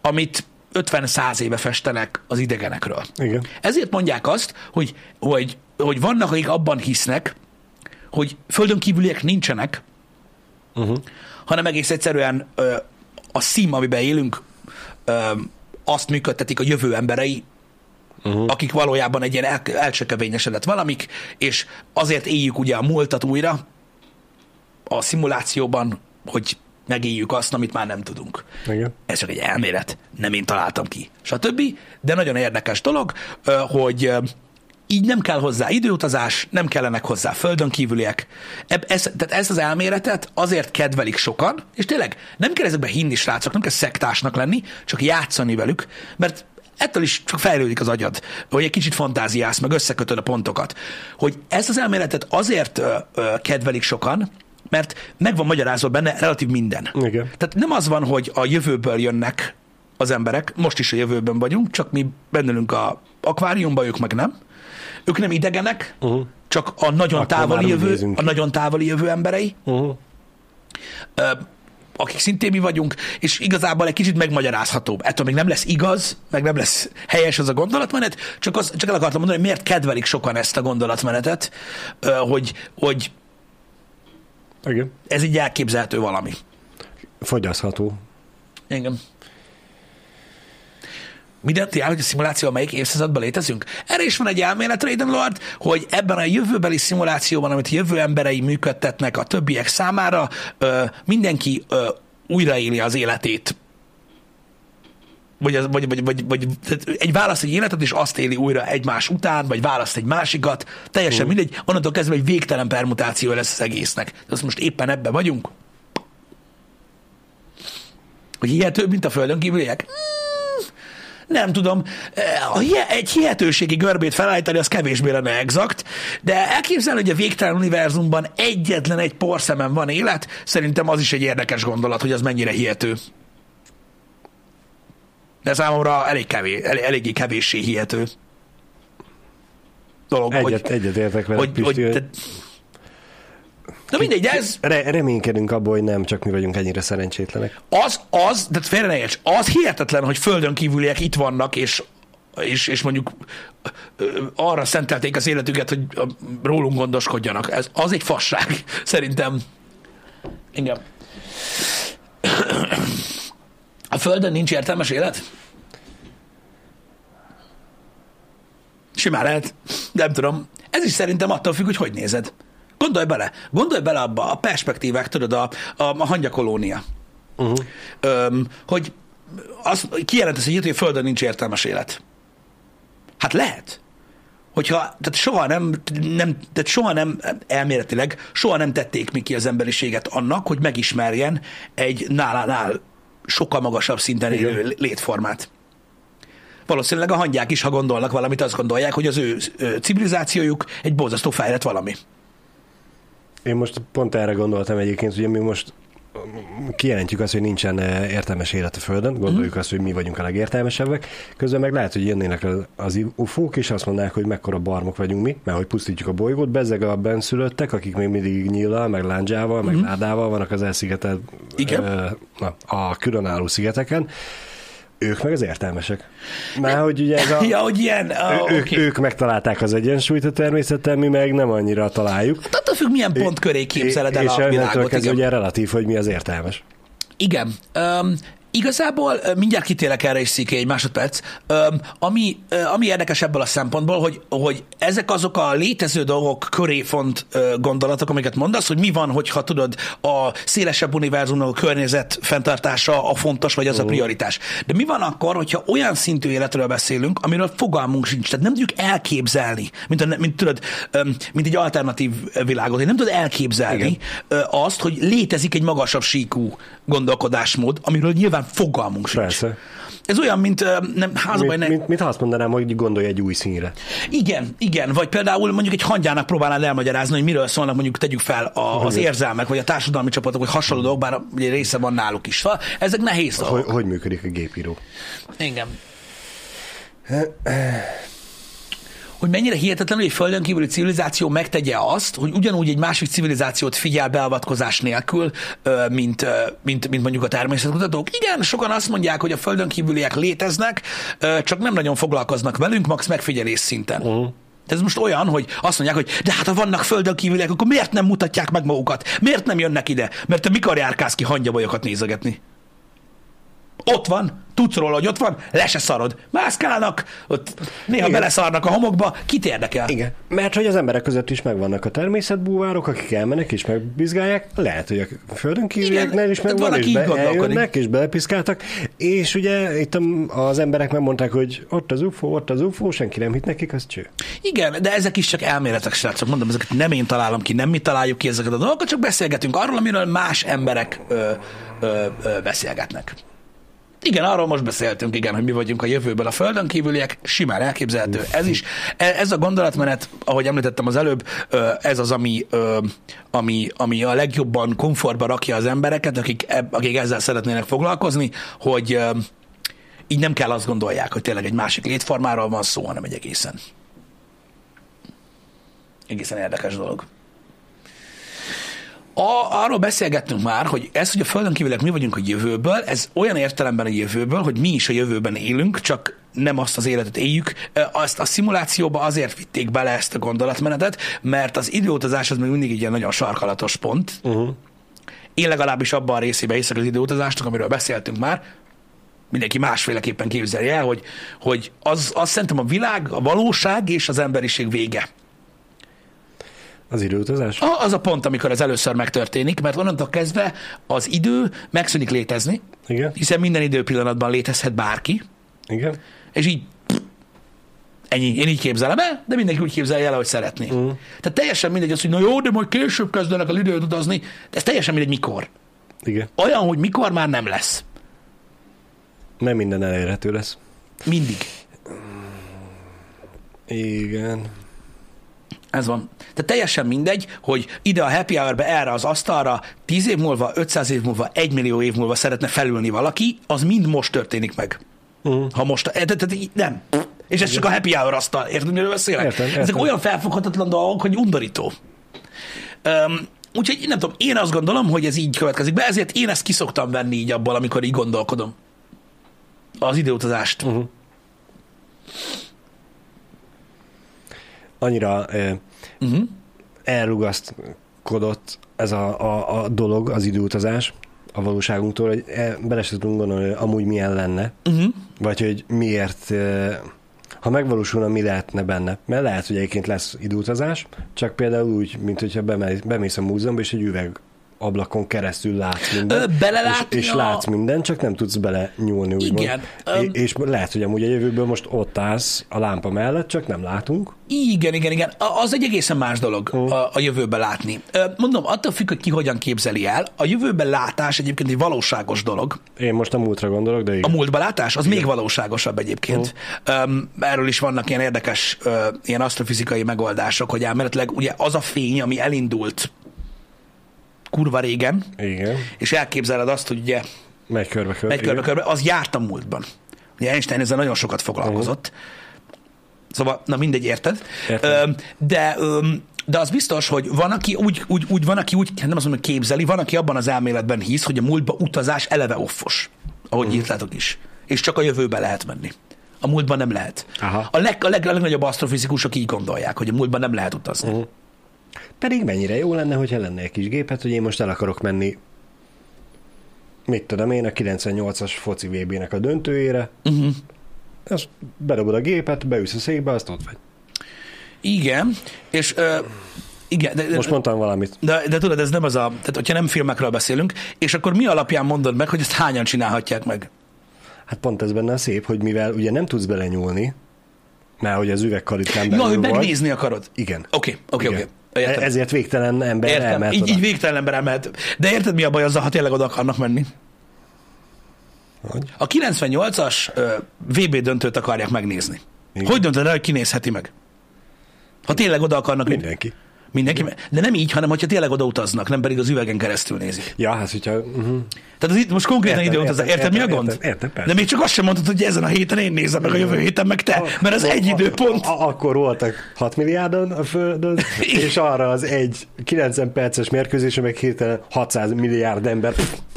amit 50-100 éve festenek az idegenekről. Igen. Ezért mondják azt, hogy, hogy, hogy vannak, akik abban hisznek, hogy földön kívüliek nincsenek, uh-huh. hanem egész egyszerűen ö, a szím, amiben élünk, ö, azt működtetik a jövő emberei, uh-huh. akik valójában egy ilyen el, elcsökevényesedett valamik, és azért éljük ugye a múltat újra, a szimulációban, hogy megéljük azt, amit már nem tudunk. Igen. Ez csak egy elmélet, nem én találtam ki, stb. De nagyon érdekes dolog, hogy így nem kell hozzá időutazás, nem kellenek hozzá földön kívüliek. Ez, tehát ezt az elméletet azért kedvelik sokan, és tényleg nem kell ezekbe hinni, srácok, nem kell szektásnak lenni, csak játszani velük, mert ettől is csak fejlődik az agyad, hogy egy kicsit fantáziálsz, meg összekötöd a pontokat. Hogy ezt az elméletet azért ö, ö, kedvelik sokan, mert meg van magyarázva benne relatív minden. Igen. Tehát nem az van, hogy a jövőből jönnek az emberek, most is a jövőben vagyunk, csak mi bennülünk a akváriumban, ők meg nem. Ők nem idegenek, uh-huh. csak a nagyon Akkor távoli jövő, a nagyon távoli jövő emberei, Uh-huh. akik szintén mi vagyunk, és igazából egy kicsit megmagyarázhatóbb. Ettől még nem lesz igaz, meg nem lesz helyes az a gondolatmenet, csak, az, csak el akartam mondani, hogy miért kedvelik sokan ezt a gondolatmenetet, hogy, hogy Igen. ez így elképzelhető valami. Fogyasztható. Igen. Mindent jár, hogy a szimuláció melyik évszázadban létezünk? Erre is van egy elmélet, Raiden Lord, hogy ebben a jövőbeli szimulációban, amit jövő emberei működtetnek a többiek számára, ö, mindenki ö, újraéli az életét. Vagy, az, vagy, vagy, vagy, vagy egy választ egy életet, és azt éli újra egymás után, vagy választ egy másikat. Teljesen mindegy. Onnantól kezdve egy végtelen permutáció lesz az egésznek. Azt most éppen ebben vagyunk. Hogy hihetőbb, mint a földön kívüliek? Mm, Nem tudom. A hi- egy hihetőségi görbét felállítani, az kevésbé lenne exakt, de elképzelni, hogy a végtelen univerzumban egyetlen egy porszemen van élet, szerintem az is egy érdekes gondolat, hogy az mennyire hihető. De számomra elég kevés, elég, eléggé kevéssé hihető dolog, Egyet, hogy, egyet értek vele, hogy, hogy, Pisti, hogy. Na mindegy, de ez, re- reménykedünk abból, hogy nem csak mi vagyunk ennyire szerencsétlenek. az, az, de félre ne érts, az hihetetlen, hogy földön kívüliek itt vannak, és, és, és mondjuk arra szentelték az életüket, hogy rólunk gondoskodjanak. Ez, az egy fasság, szerintem. Igen. A Földön nincs értelmes élet? Simán lehet. Nem tudom. Ez is szerintem attól függ, hogy hogy nézed. Gondolj bele. Gondolj bele abba a perspektívák, tudod, a, a, a hangyakolónia. Uh-huh. Öm, hogy az, kijelentesz egy ilyet, hogy a Földön nincs értelmes élet. Hát lehet. Hogyha, tehát soha nem, nem, tehát soha nem, elméletileg, soha nem tették mi ki az emberiséget annak, hogy megismerjen egy nálánál sokkal magasabb szinten élő létformát. Valószínűleg a hangyák is, ha gondolnak valamit, azt gondolják, hogy az ő civilizációjuk egy borzasztó fejlett valami. Én most pont erre gondoltam egyébként, ugye mi most kijelentjük azt, hogy nincsen eh, értelmes élet a Földön, gondoljuk Mhm. azt, hogy mi vagyunk a legértelmesebbek, közben meg lehet, hogy jönnének az- ufók, és azt mondanák, hogy mekkora barmok vagyunk mi, mert hogy pusztítjuk a bolygót, bezzeg a benszülöttek, akik még mindig nyíllal, meg lándzsával, meg ládával vannak az elszigetelt, Mhm. Igen. eh, na, a különálló szigeteken, ők meg az értelmesek. Mert hogy ugye ez a... Ja, hogy ilyen, uh, Ő, ők, ők megtalálták az egyensúlyt a természettel, mi meg nem annyira találjuk. Attól függ, milyen pont köré képzeled el és a világot. kezdve Igen. ugye relatív, hogy mi az értelmes. Igen. Um, igazából mindjárt kitélek erre is szíké egy másodperc. Ami, ami érdekes ebből a szempontból, hogy, hogy ezek azok a létező dolgok köré font gondolatok, amiket mondasz, hogy mi van, hogyha tudod, a szélesebb univerzumnak a környezet fenntartása a fontos, vagy az a prioritás. De mi van akkor, hogyha olyan szintű életről beszélünk, amiről fogalmunk sincs, tehát nem tudjuk elképzelni, mint, a, mint tudod, mint egy alternatív világot, én nem tudod elképzelni Igen. azt, hogy létezik egy magasabb síkú gondolkodásmód, amiről nyilván fogalmunk sincs. Persze. Ez olyan, mint nem, házabaj, Mint, ne... mint, mint ha azt mondanám, hogy gondolj egy új színre. Igen, igen, vagy például mondjuk egy hangyának próbálnád elmagyarázni, hogy miről szólnak, mondjuk tegyük fel a, az érzelmek, vagy a társadalmi csapatok, vagy hasonló dolgok, bár ugye része van náluk is. Szóval ezek nehéz Hogy, dolgok. hogy működik a gépíró? Igen. Hogy mennyire hihetetlen, hogy egy földön kívüli civilizáció megtegye azt, hogy ugyanúgy egy másik civilizációt figyel beavatkozás nélkül, mint, mint, mint mondjuk a természetkutatók. Igen, sokan azt mondják, hogy a földön kívüliek léteznek, csak nem nagyon foglalkoznak velünk, max megfigyelés szinten. Uh-huh. De ez most olyan, hogy azt mondják, hogy de hát ha vannak földön kívüliek, akkor miért nem mutatják meg magukat? Miért nem jönnek ide? Mert te mikor járkálsz ki hangyabolyokat nézegetni? Ott van, tudsz róla, hogy ott van, le se szarod. Mászkálnak, ott néha Igen. beleszarnak a homokba, kit érdekel? Igen, mert hogy az emberek között is megvannak a természetbúvárok, akik elmennek és megbizgálják, lehet, hogy a földön kívülieknél is megvan, van, és be, eljönnek és belepiszkáltak, és ugye itt az emberek megmondták, hogy ott az UFO, ott az UFO, senki nem hit nekik, az cső. Igen, de ezek is csak elméletek, srácok. Mondom, ezeket nem én találom ki, nem mi találjuk ki ezeket a dolgokat, csak beszélgetünk arról, amiről más emberek ö, ö, ö, beszélgetnek. Igen, arról most beszéltünk, igen, hogy mi vagyunk a jövőben a Földön kívüliek, simán elképzelhető. Ez is, e- ez a gondolatmenet, ahogy említettem az előbb, ez az, ami, ami, ami a legjobban komfortba rakja az embereket, akik, akik ezzel szeretnének foglalkozni, hogy így nem kell azt gondolják, hogy tényleg egy másik létformáról van szó, hanem egy egészen egészen érdekes dolog. A, arról beszélgettünk már, hogy ez, hogy a Földön kívülek mi vagyunk a jövőből, ez olyan értelemben a jövőből, hogy mi is a jövőben élünk, csak nem azt az életet éljük. Azt a szimulációba azért vitték bele ezt a gondolatmenetet, mert az időutazás az még mindig egy ilyen nagyon sarkalatos pont. Uh-huh. Én legalábbis abban a részében hiszek az időutazásnak, amiről beszéltünk már, mindenki másféleképpen képzelje el, hogy, hogy az, az szerintem a világ, a valóság és az emberiség vége. Az időutazás? A- Az a pont, amikor ez először megtörténik, mert onnantól kezdve az idő megszűnik létezni, Igen, hiszen minden időpillanatban létezhet bárki, igen. és így pff, ennyi. Én így képzelem el, de mindenki úgy képzelje el, ahogy szeretné. Mm. Tehát teljesen mindegy az, hogy na jó, de majd később kezdenek az időt utazni, de ez teljesen mindegy mikor. Igen. Olyan, hogy mikor már nem lesz. Nem minden elérhető lesz. Mindig. Igen. Ez van. Tehát teljesen mindegy, hogy ide a happy hour-be, erre az asztalra 10 év múlva, 500 év múlva, 1 millió év múlva szeretne felülni valaki, az mind most történik meg. Uh-huh. Ha most, eh, tehát nem. És ez csak a happy hour asztal. Érted, miről beszélek? Értem, értem. Ezek olyan felfoghatatlan dolgok, hogy undorító. Um, úgyhogy nem tudom, én azt gondolom, hogy ez így következik be, ezért én ezt kiszoktam venni így abból, amikor így gondolkodom. Az időutazást. Uh-huh. Annyira Uh-huh. elrugaszkodott ez a, a, a dolog, az időutazás a valóságunktól, hogy eh, bele se tudunk gondolni, hogy amúgy milyen lenne, Uh-huh. vagy hogy miért, ha megvalósulna, mi lehetne benne. Mert lehet, hogy egyébként lesz időutazás, csak például úgy, mint hogyha bemész, bemész a múzeumba, és egy üveg ablakon keresztül látsz mindent. belelátni és, és a- látsz mindent, csak nem tudsz bele nyúlni, úgymond. Igen, É- öm. és lehet, hogy amúgy a jövőből most ott állsz a lámpa mellett, csak nem látunk. Igen, igen, igen. A- Az egy egészen más dolog a, a jövőben látni. Mondom, attól függ, hogy ki hogyan képzeli el. A jövőben látás egyébként egy valóságos dolog. Én most a múltra gondolok, de A igen. múltba látás az még valóságosabb egyébként. Um, erről is vannak ilyen érdekes uh, ilyen asztrofizikai megoldások, hogy elméletileg ugye az a fény, ami elindult kurva régen, Igen. és elképzeled azt, hogy ugye Megy körbe-körbe. megy körbe-körbe, az járt a múltban. Ugye Einstein ezzel nagyon sokat foglalkozott. Szóval, na mindegy, érted? Értem. De, de az biztos, hogy van, aki úgy, úgy, úgy, van, aki úgy, nem azt mondom, hogy képzeli, van, aki abban az elméletben hisz, hogy a múltba utazás eleve offos, ahogy uh-huh. írtátok is. És csak a jövőbe lehet menni. A múltban nem lehet. Aha. A, leg, a, leg, a legnagyobb asztrofizikusok így gondolják, hogy a múltban nem lehet utazni. Uh-huh. Pedig mennyire jó lenne, hogyha lenne egy kis gépet, hogy én most el akarok menni mit tudom én, a 98-as foci VB-nek a döntőjére, Uh-huh. azt bedobod a gépet, beülsz a székbe, azt ott vagy. Igen, és ö, igen, de, Most mondtam valamit. De, de tudod, ez nem az a... Tehát, hogyha nem filmekről beszélünk, és akkor mi alapján mondod meg, hogy ezt hányan csinálhatják meg? Hát pont ez benne a szép, hogy mivel ugye nem tudsz belenyúlni, mert hogy az üvegkalitkán Ja, belül hogy vagy. megnézni akarod. Igen. Oké, oké, Igen. oké. Értem. Ezért végtelen ember Értem. elmehet Így, oda. így végtelen ember elmehet. De érted, mi a baj azzal, ha tényleg oda akarnak menni? Hogy? A 98-as ö, VB döntőt akarják megnézni. Igen. Hogy döntöd el, hogy kinézheti meg? Ha tényleg oda akarnak... Mindenki. Mindenki. De nem így, hanem hogyha tényleg oda utaznak, nem pedig az üvegen keresztül nézik. Ja, hát hogyha... Uh-huh. Tehát az itt most konkrétan Értem, időutazás. értem, Érted, mi a gond? értem, értem, persze. De még csak azt sem mondtad, hogy ezen a héten én nézem meg, a jövő héten meg te, mert az egy A- időpont. a- Akkor voltak 6 milliárdan a Földön, és arra az egy 90 perces mérkőzésre meg hirtelen 600 milliárd ember.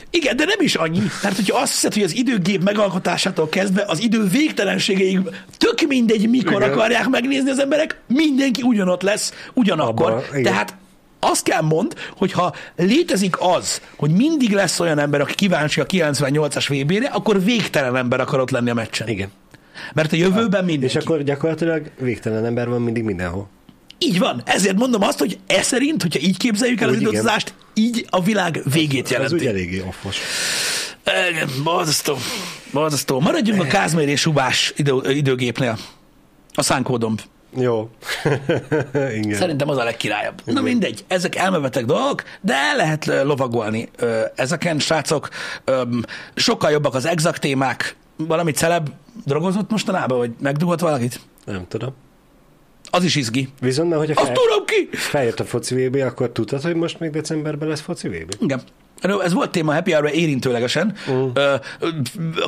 Igen, de nem is annyi. Tehát, hogyha azt hiszed, hogy az időgép megalkotásától kezdve az idő végtelenségeig tök mindegy, mikor Igen. akarják megnézni az emberek, mindenki ugyanott lesz, ugyanakkor. Abban, igen. Tehát azt kell mond, hogyha létezik az, hogy mindig lesz olyan ember, aki kíváncsi a 98-as VB-re, akkor végtelen ember akar ott lenni a meccsen. Igen. Mert a jövőben mindenki. És akkor gyakorlatilag végtelen ember van mindig mindenhol. Így van. Ezért mondom azt, hogy e szerint, hogyha így képzeljük el az Úgy igen. időutazást, így a világ végét Ez jelenti. úgy eléggé offos. Igen, borzasztó. Borzasztó. Maradjunk a kázmérés ubás idő, időgépnél. A szánkódomb. Jó. Igen. Szerintem az a legkirályabb. Na mindegy, ezek elmevetek dolgok, de el lehet lovagolni ezeken, srácok. Sokkal jobbak az exakt témák. Valami celeb drogozott mostanában, vagy megdugott valakit? Nem tudom. Az is izgi. Viszont, mert hogyha Azt fel, tudom ki! feljött a foci VB, akkor tudtad, hogy most még decemberben lesz foci VB? Igen. Ez volt téma Happy hour érintőlegesen. Mm.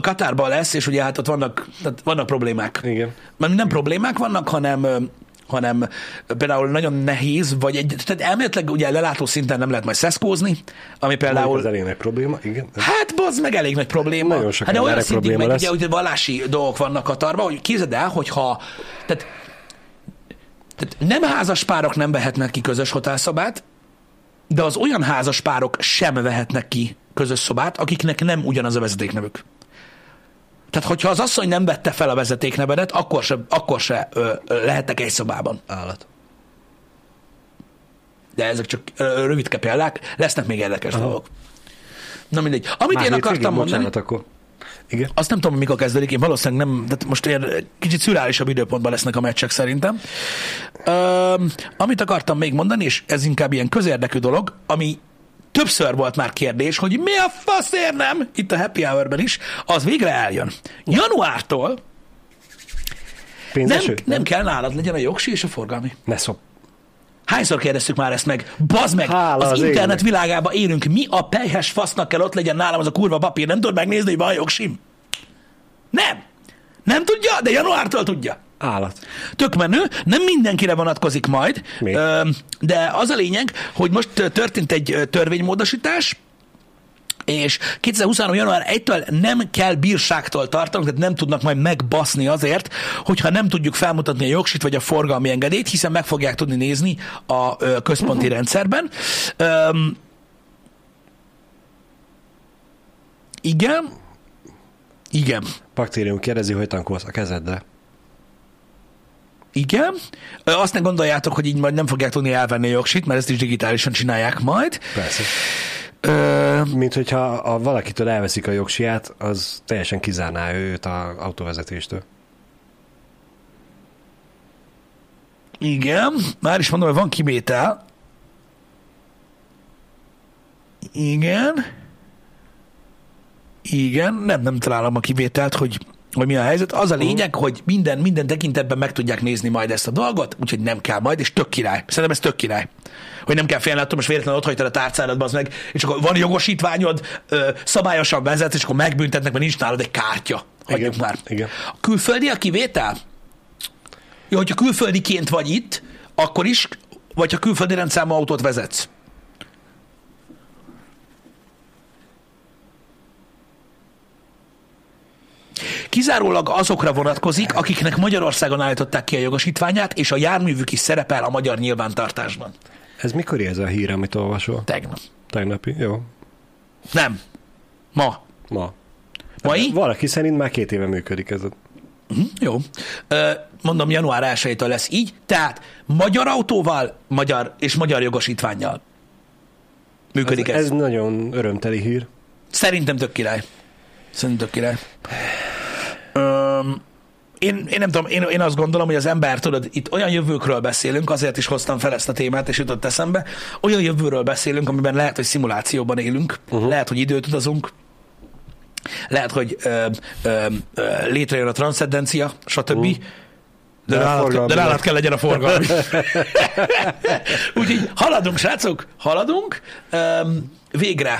Katárban lesz, és ugye hát ott vannak, tehát vannak problémák. Igen. Mert nem problémák vannak, hanem hanem például nagyon nehéz, vagy egy, tehát elméletileg ugye lelátó szinten nem lehet majd szeszkózni, ami például az elég nagy probléma, igen. Hát, bazd meg elég nagy probléma. Nagyon sok hát de olyan szintig probléma meg, lesz. ugye, ugye vallási dolgok vannak Katarban, hogy képzeld el, hogyha tehát, tehát nem házas párok nem vehetnek ki közös hotelszobát, de az olyan házas párok sem vehetnek ki közös szobát, akiknek nem ugyanaz a vezetéknevük. Tehát, hogyha az asszony nem vette fel a vezetéknevedet, akkor se, akkor se ö, ö, lehetnek egy szobában. Állat. De ezek csak ö, rövidke példák, lesznek még érdekes Aha. dolgok. Na mindegy. Amit Már én akartam mondani, Bocsánat, akkor. Igen. azt nem tudom, mikor kezdődik, én valószínűleg nem, de most ilyen kicsit szürálisabb időpontban lesznek a meccsek szerintem. Ö, amit akartam még mondani, és ez inkább ilyen közérdekű dolog, ami többször volt már kérdés, hogy mi a faszért nem, itt a Happy Hour-ben is, az végre eljön. Januártól nem, Pénzeső? nem kell nálad legyen a jogsi és a forgalmi. Ne szop. Hányszor kérdeztük már ezt meg? Bazd meg! Hála az, az internet égnek. világában élünk. Mi a pelyhes fasznak kell ott legyen nálam az a kurva papír? Nem tudod megnézni, hogy van jogsim? Nem! Nem tudja, de januártól tudja. Állat. Tök menő, nem mindenkire vonatkozik majd, ö, de az a lényeg, hogy most történt egy törvénymódosítás, és 2023. január 1-től nem kell bírságtól tartanunk, tehát nem tudnak majd megbaszni azért, hogyha nem tudjuk felmutatni a jogsit vagy a forgalmi engedélyt, hiszen meg fogják tudni nézni a központi rendszerben. Öm, igen. Igen. Baktérium kérdezi, hogy tankolsz a kezeddel. Igen. Azt ne gondoljátok, hogy így majd nem fogják tudni elvenni a jogsit, mert ezt is digitálisan csinálják majd. Persze. Ö, Mint hogyha a valakitől elveszik a jogsiát, az teljesen kizárná őt az autóvezetéstől. igen. Már is mondom, hogy van kivétel. Igen. Igen. Nem, nem találom a kivételt, hogy hogy mi a helyzet. Az a lényeg, hogy minden, minden tekintetben meg tudják nézni majd ezt a dolgot, úgyhogy nem kell majd, és tök király. Szerintem ez tök király. Hogy nem kell félni most véletlenül ott hagytad a tárcádat, az meg, és akkor van jogosítványod, szabályosan vezetsz, és akkor megbüntetnek, mert nincs nálad egy kártya. Hagyjuk Igen, már. igen. A külföldi a kivétel? Jó, hogyha külföldiként vagy itt, akkor is, vagy ha külföldi rendszámú autót vezetsz. Kizárólag azokra vonatkozik, akiknek Magyarországon állították ki a jogosítványát, és a járművük is szerepel a magyar nyilvántartásban. Ez mikor ez a hír, amit olvasol? Tegnap. Tegnapi? Jó. Nem. Ma. Ma. Mai? Valaki szerint már két éve működik ez. Hm, Jó. Ö, Mondom, január 1 lesz így, tehát magyar autóval, magyar és magyar jogosítványjal működik ez. Ez, ez. ez nagyon örömteli hír. Szerintem tök király. Szerintem tök király. Én, én nem tudom, én, én azt gondolom, hogy az ember, tudod, itt olyan jövőkről beszélünk, azért is hoztam fel ezt a témát, és jutott eszembe, olyan jövőről beszélünk, amiben lehet, hogy szimulációban élünk, uh-huh. lehet, hogy időt utazunk, lehet, hogy ö, ö, ö, létrejön a transzendencia, stb. Uh. De, De nálad, kell, de forgalmi nálad nem. kell legyen a forgalmi. Úgyhogy haladunk, srácok, haladunk. Öm, végre,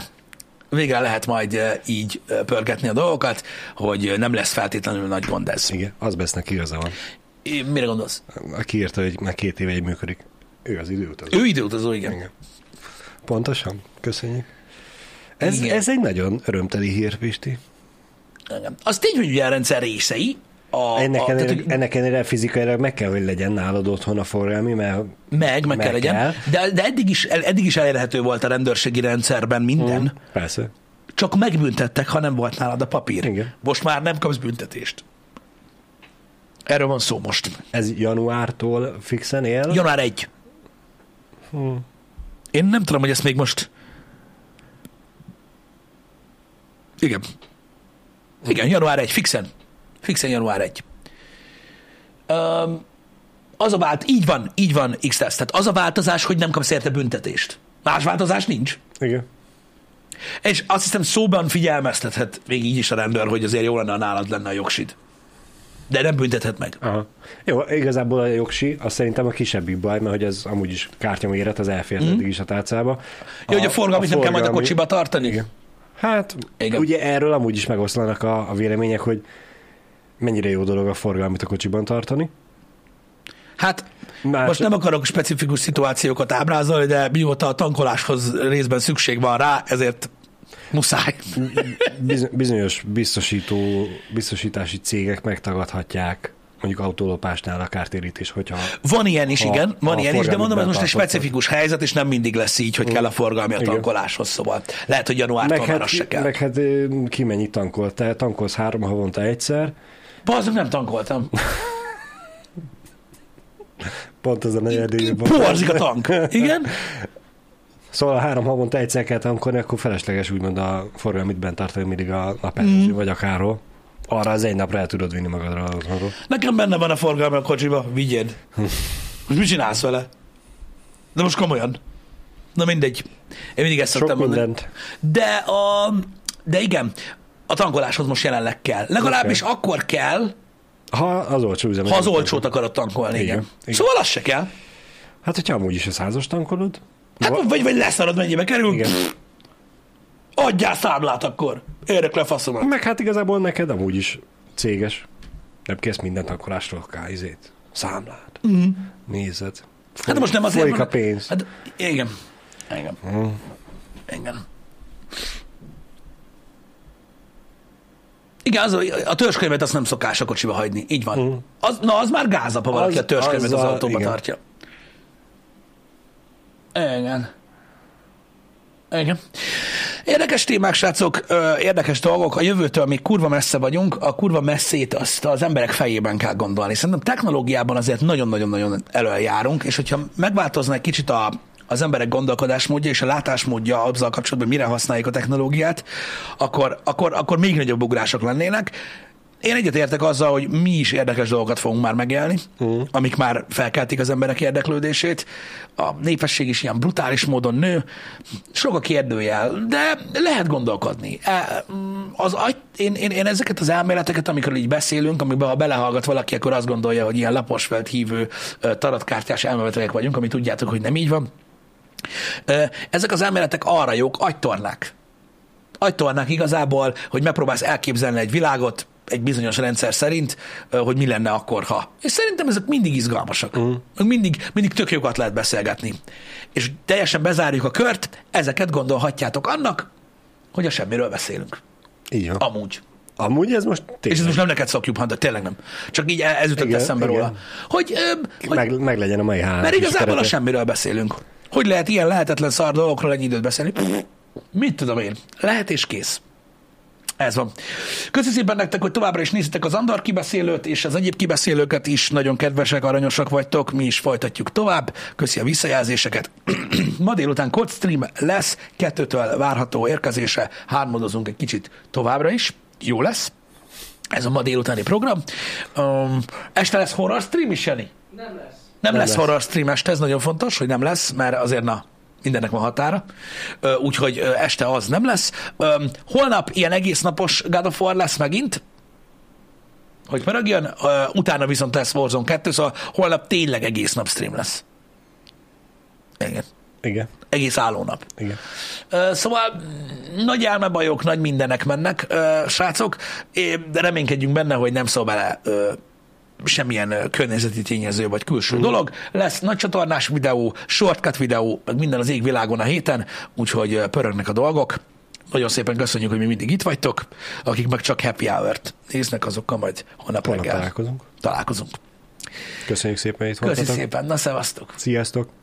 végre lehet majd ö, így ö, pörgetni a dolgokat, hogy ö, nem lesz feltétlenül nagy gond ez. Igen, az besznek igaza van. É, Mire gondolsz? Aki írta, hogy már két éve így működik. Ő az időutazó. Ő időutazó, igen. Igen. Pontosan. Köszönjük. Ez, Igen. ez egy nagyon örömteli hír, Pisti. igen. Az tény, hogy ugye a rendszer részei, a, Ennek, a, ennek, tehát, ennek ennél fizikailag meg kell, hogy legyen nálad otthon a forgalmi, mert meg, meg, meg kell legyen, kell. de, de eddig, is, eddig is elérhető volt a rendőrségi rendszerben minden, mm. persze. csak megbüntettek, ha nem volt nálad a papír. Igen. Most már nem kapsz büntetést. Erről van szó most. Ez januártól fixen él? Január 1. Én nem tudom, hogy ezt még most... Igen. Igen, január 1, fixen. Fixen január 1. Um, az a vált, így van, így van x Tehát az a változás, hogy nem kapsz érte büntetést. Más változás nincs. Igen. És azt hiszem szóban figyelmeztethet még így is a rendőr, hogy azért jó lenne, ha nálad lenne a jogsid. De nem büntethet meg. Aha. Jó, igazából a jogsi, az szerintem a kisebbik baj, mert hogy ez amúgy is kártyaméret, az elfért mm. eddig is a tárcába. Jó, hogy a forgalmit nem kell majd a kocsiba tartani. Igen. Hát. Igen. ugye erről amúgy is megoszlanak a, a vélemények, hogy mennyire jó dolog a forgalmit a kocsiban tartani. Hát Más- most nem akarok specifikus szituációkat ábrázolni, de mióta a tankoláshoz részben szükség van rá, ezért muszáj. Biz- bizonyos biztosító, biztosítási cégek megtagadhatják mondjuk autólopásnál a kártérítés, hogyha Van ilyen is, Ha- igen, van ilyen is, de mondom, ez most egy specifikus helyzet, és nem mindig lesz így, hogy kell a forgalmi a tankoláshoz, szóval lehet, hogy januártól meg már hát, az se kell. meg hát ki mennyit tankol? Te tankolsz három havonta egyszer, Bazdmeg nem tankoltam. pont az a negyedévben. Porzik a tank. Igen? Szóval ha három havonta egyszer kell tankolni, akkor felesleges úgymond a forgalmit bent tartani mindig a nap mm. vagy akárhol. Arra az egy napra el tudod vinni magadra az otthonról. Nekem benne van a forgalmi a kocsiba, vigyed. Most mit csinálsz vele? De most komolyan. Na mindegy. Én mindig ezt Sok szoktam mondani. mindent. De, a, de igen, a tankoláshoz most jelenleg kell. Legalábbis akkor kell, Ha az olcsó üzemanyag. ha az olcsót akarod tankolni. Igen. Igen, igen. Szóval az se kell. Hát, hogyha amúgy is a százas tankolod, Hát, vagy, vagy leszarod, mennyibe kerül. Igen. Pff, Adjál számlát akkor. Érek le faszomat. meg hát igazából neked amúgy is céges. Nem kész minden tankolásról káizét. Számlát. Mm. Nézed. Hát de most nem azért Folyik a pénz. Hát, igen. Igen. Mm. Igen. Igen, az, a törzskönyvet azt nem szokás a kocsiba hagyni. Így van. Mm. Az, na, az már gázap, ha valaki Az- a törzskönyvet az, az autóba igen. tartja. Igen. Igen. Érdekes témák, srácok, érdekes dolgok. A jövőtől még kurva messze vagyunk, a kurva messzét azt az emberek fejében kell gondolni. Szerintem technológiában azért nagyon-nagyon-nagyon előjárunk, és hogyha megváltozna egy kicsit a, az emberek gondolkodásmódja és a látásmódja azzal kapcsolatban, mire használjuk a technológiát, akkor, akkor, akkor még nagyobb ugrások lennének. Én egyetértek azzal, hogy mi is érdekes dolgokat fogunk már megélni, uh. amik már felkeltik az emberek érdeklődését. A népesség is ilyen brutális módon nő, sok a kérdőjel, de lehet gondolkodni. E, mm, Az, agy- én, én, én ezeket az elméleteket, amikor így beszélünk, amiben ha belehallgat valaki, akkor azt gondolja, hogy ilyen laposfelt hívő ö, tarotkártyás elméletek vagyunk, ami tudjátok, hogy nem így van. Ezek az elméletek arra jók, agytornák agytornák igazából, hogy megpróbálsz elképzelni egy világot egy bizonyos rendszer szerint, hogy mi lenne akkor, ha. És szerintem ezek mindig izgalmasak. Uh. Mindig, mindig tök jókat lehet beszélgetni. És teljesen bezárjuk a kört, ezeket gondolhatjátok annak, hogy a semmiről beszélünk. Így van. Amúgy. Amúgy ez most És tényleg. ez most nem neked szokjuk, de tényleg nem. Csak így ez jutott Igen, eszembe igen. róla. Hogy, ö, hogy meg, meg legyen a mai három. mert igazából a semmiről beszélünk. Hogy lehet ilyen lehetetlen szar dolgokról ennyi időt beszélni? Pff, Mit tudom én? Lehet és kész. Ez van. Köszönöm szépen nektek, hogy továbbra is nézitek az Andar kibeszélőt, és az egyéb kibeszélőket is. Nagyon kedvesek, aranyosak vagytok. Mi is folytatjuk tovább. Köszi a visszajelzéseket. Ma délután kod stream lesz, kettőtől várható érkezése. Hármodozunk egy kicsit továbbra is. Jó lesz. Ez a ma délutáni program. Um, este lesz horror stream is, Jani? Nem lesz. Nem, nem lesz, lesz. horror stream este, ez nagyon fontos, hogy nem lesz, mert azért na, mindennek van határa. Úgyhogy este az nem lesz. Holnap ilyen egész napos God of War lesz megint, hogy pörögjön, Ö, utána viszont lesz Warzone 2, szóval holnap tényleg egész nap stream lesz. Igen. Igen, Egész állónap. igen. Szóval mm, nagy elmebajok, nagy mindenek mennek, srácok, de reménykedjünk benne, hogy nem szól bele semmilyen környezeti tényező vagy külső mm. dolog. Lesz nagy csatornás videó, shortcut videó, meg minden az égvilágon a héten, úgyhogy pörögnek a dolgok. Nagyon szépen köszönjük, hogy mi mindig itt vagytok. Akik meg csak happy hour-t néznek, azokkal majd holnap Holnap reggel találkozunk. találkozunk. Köszönjük szépen, hogy itt voltatok. szépen, na szevasztok! Sziasztok!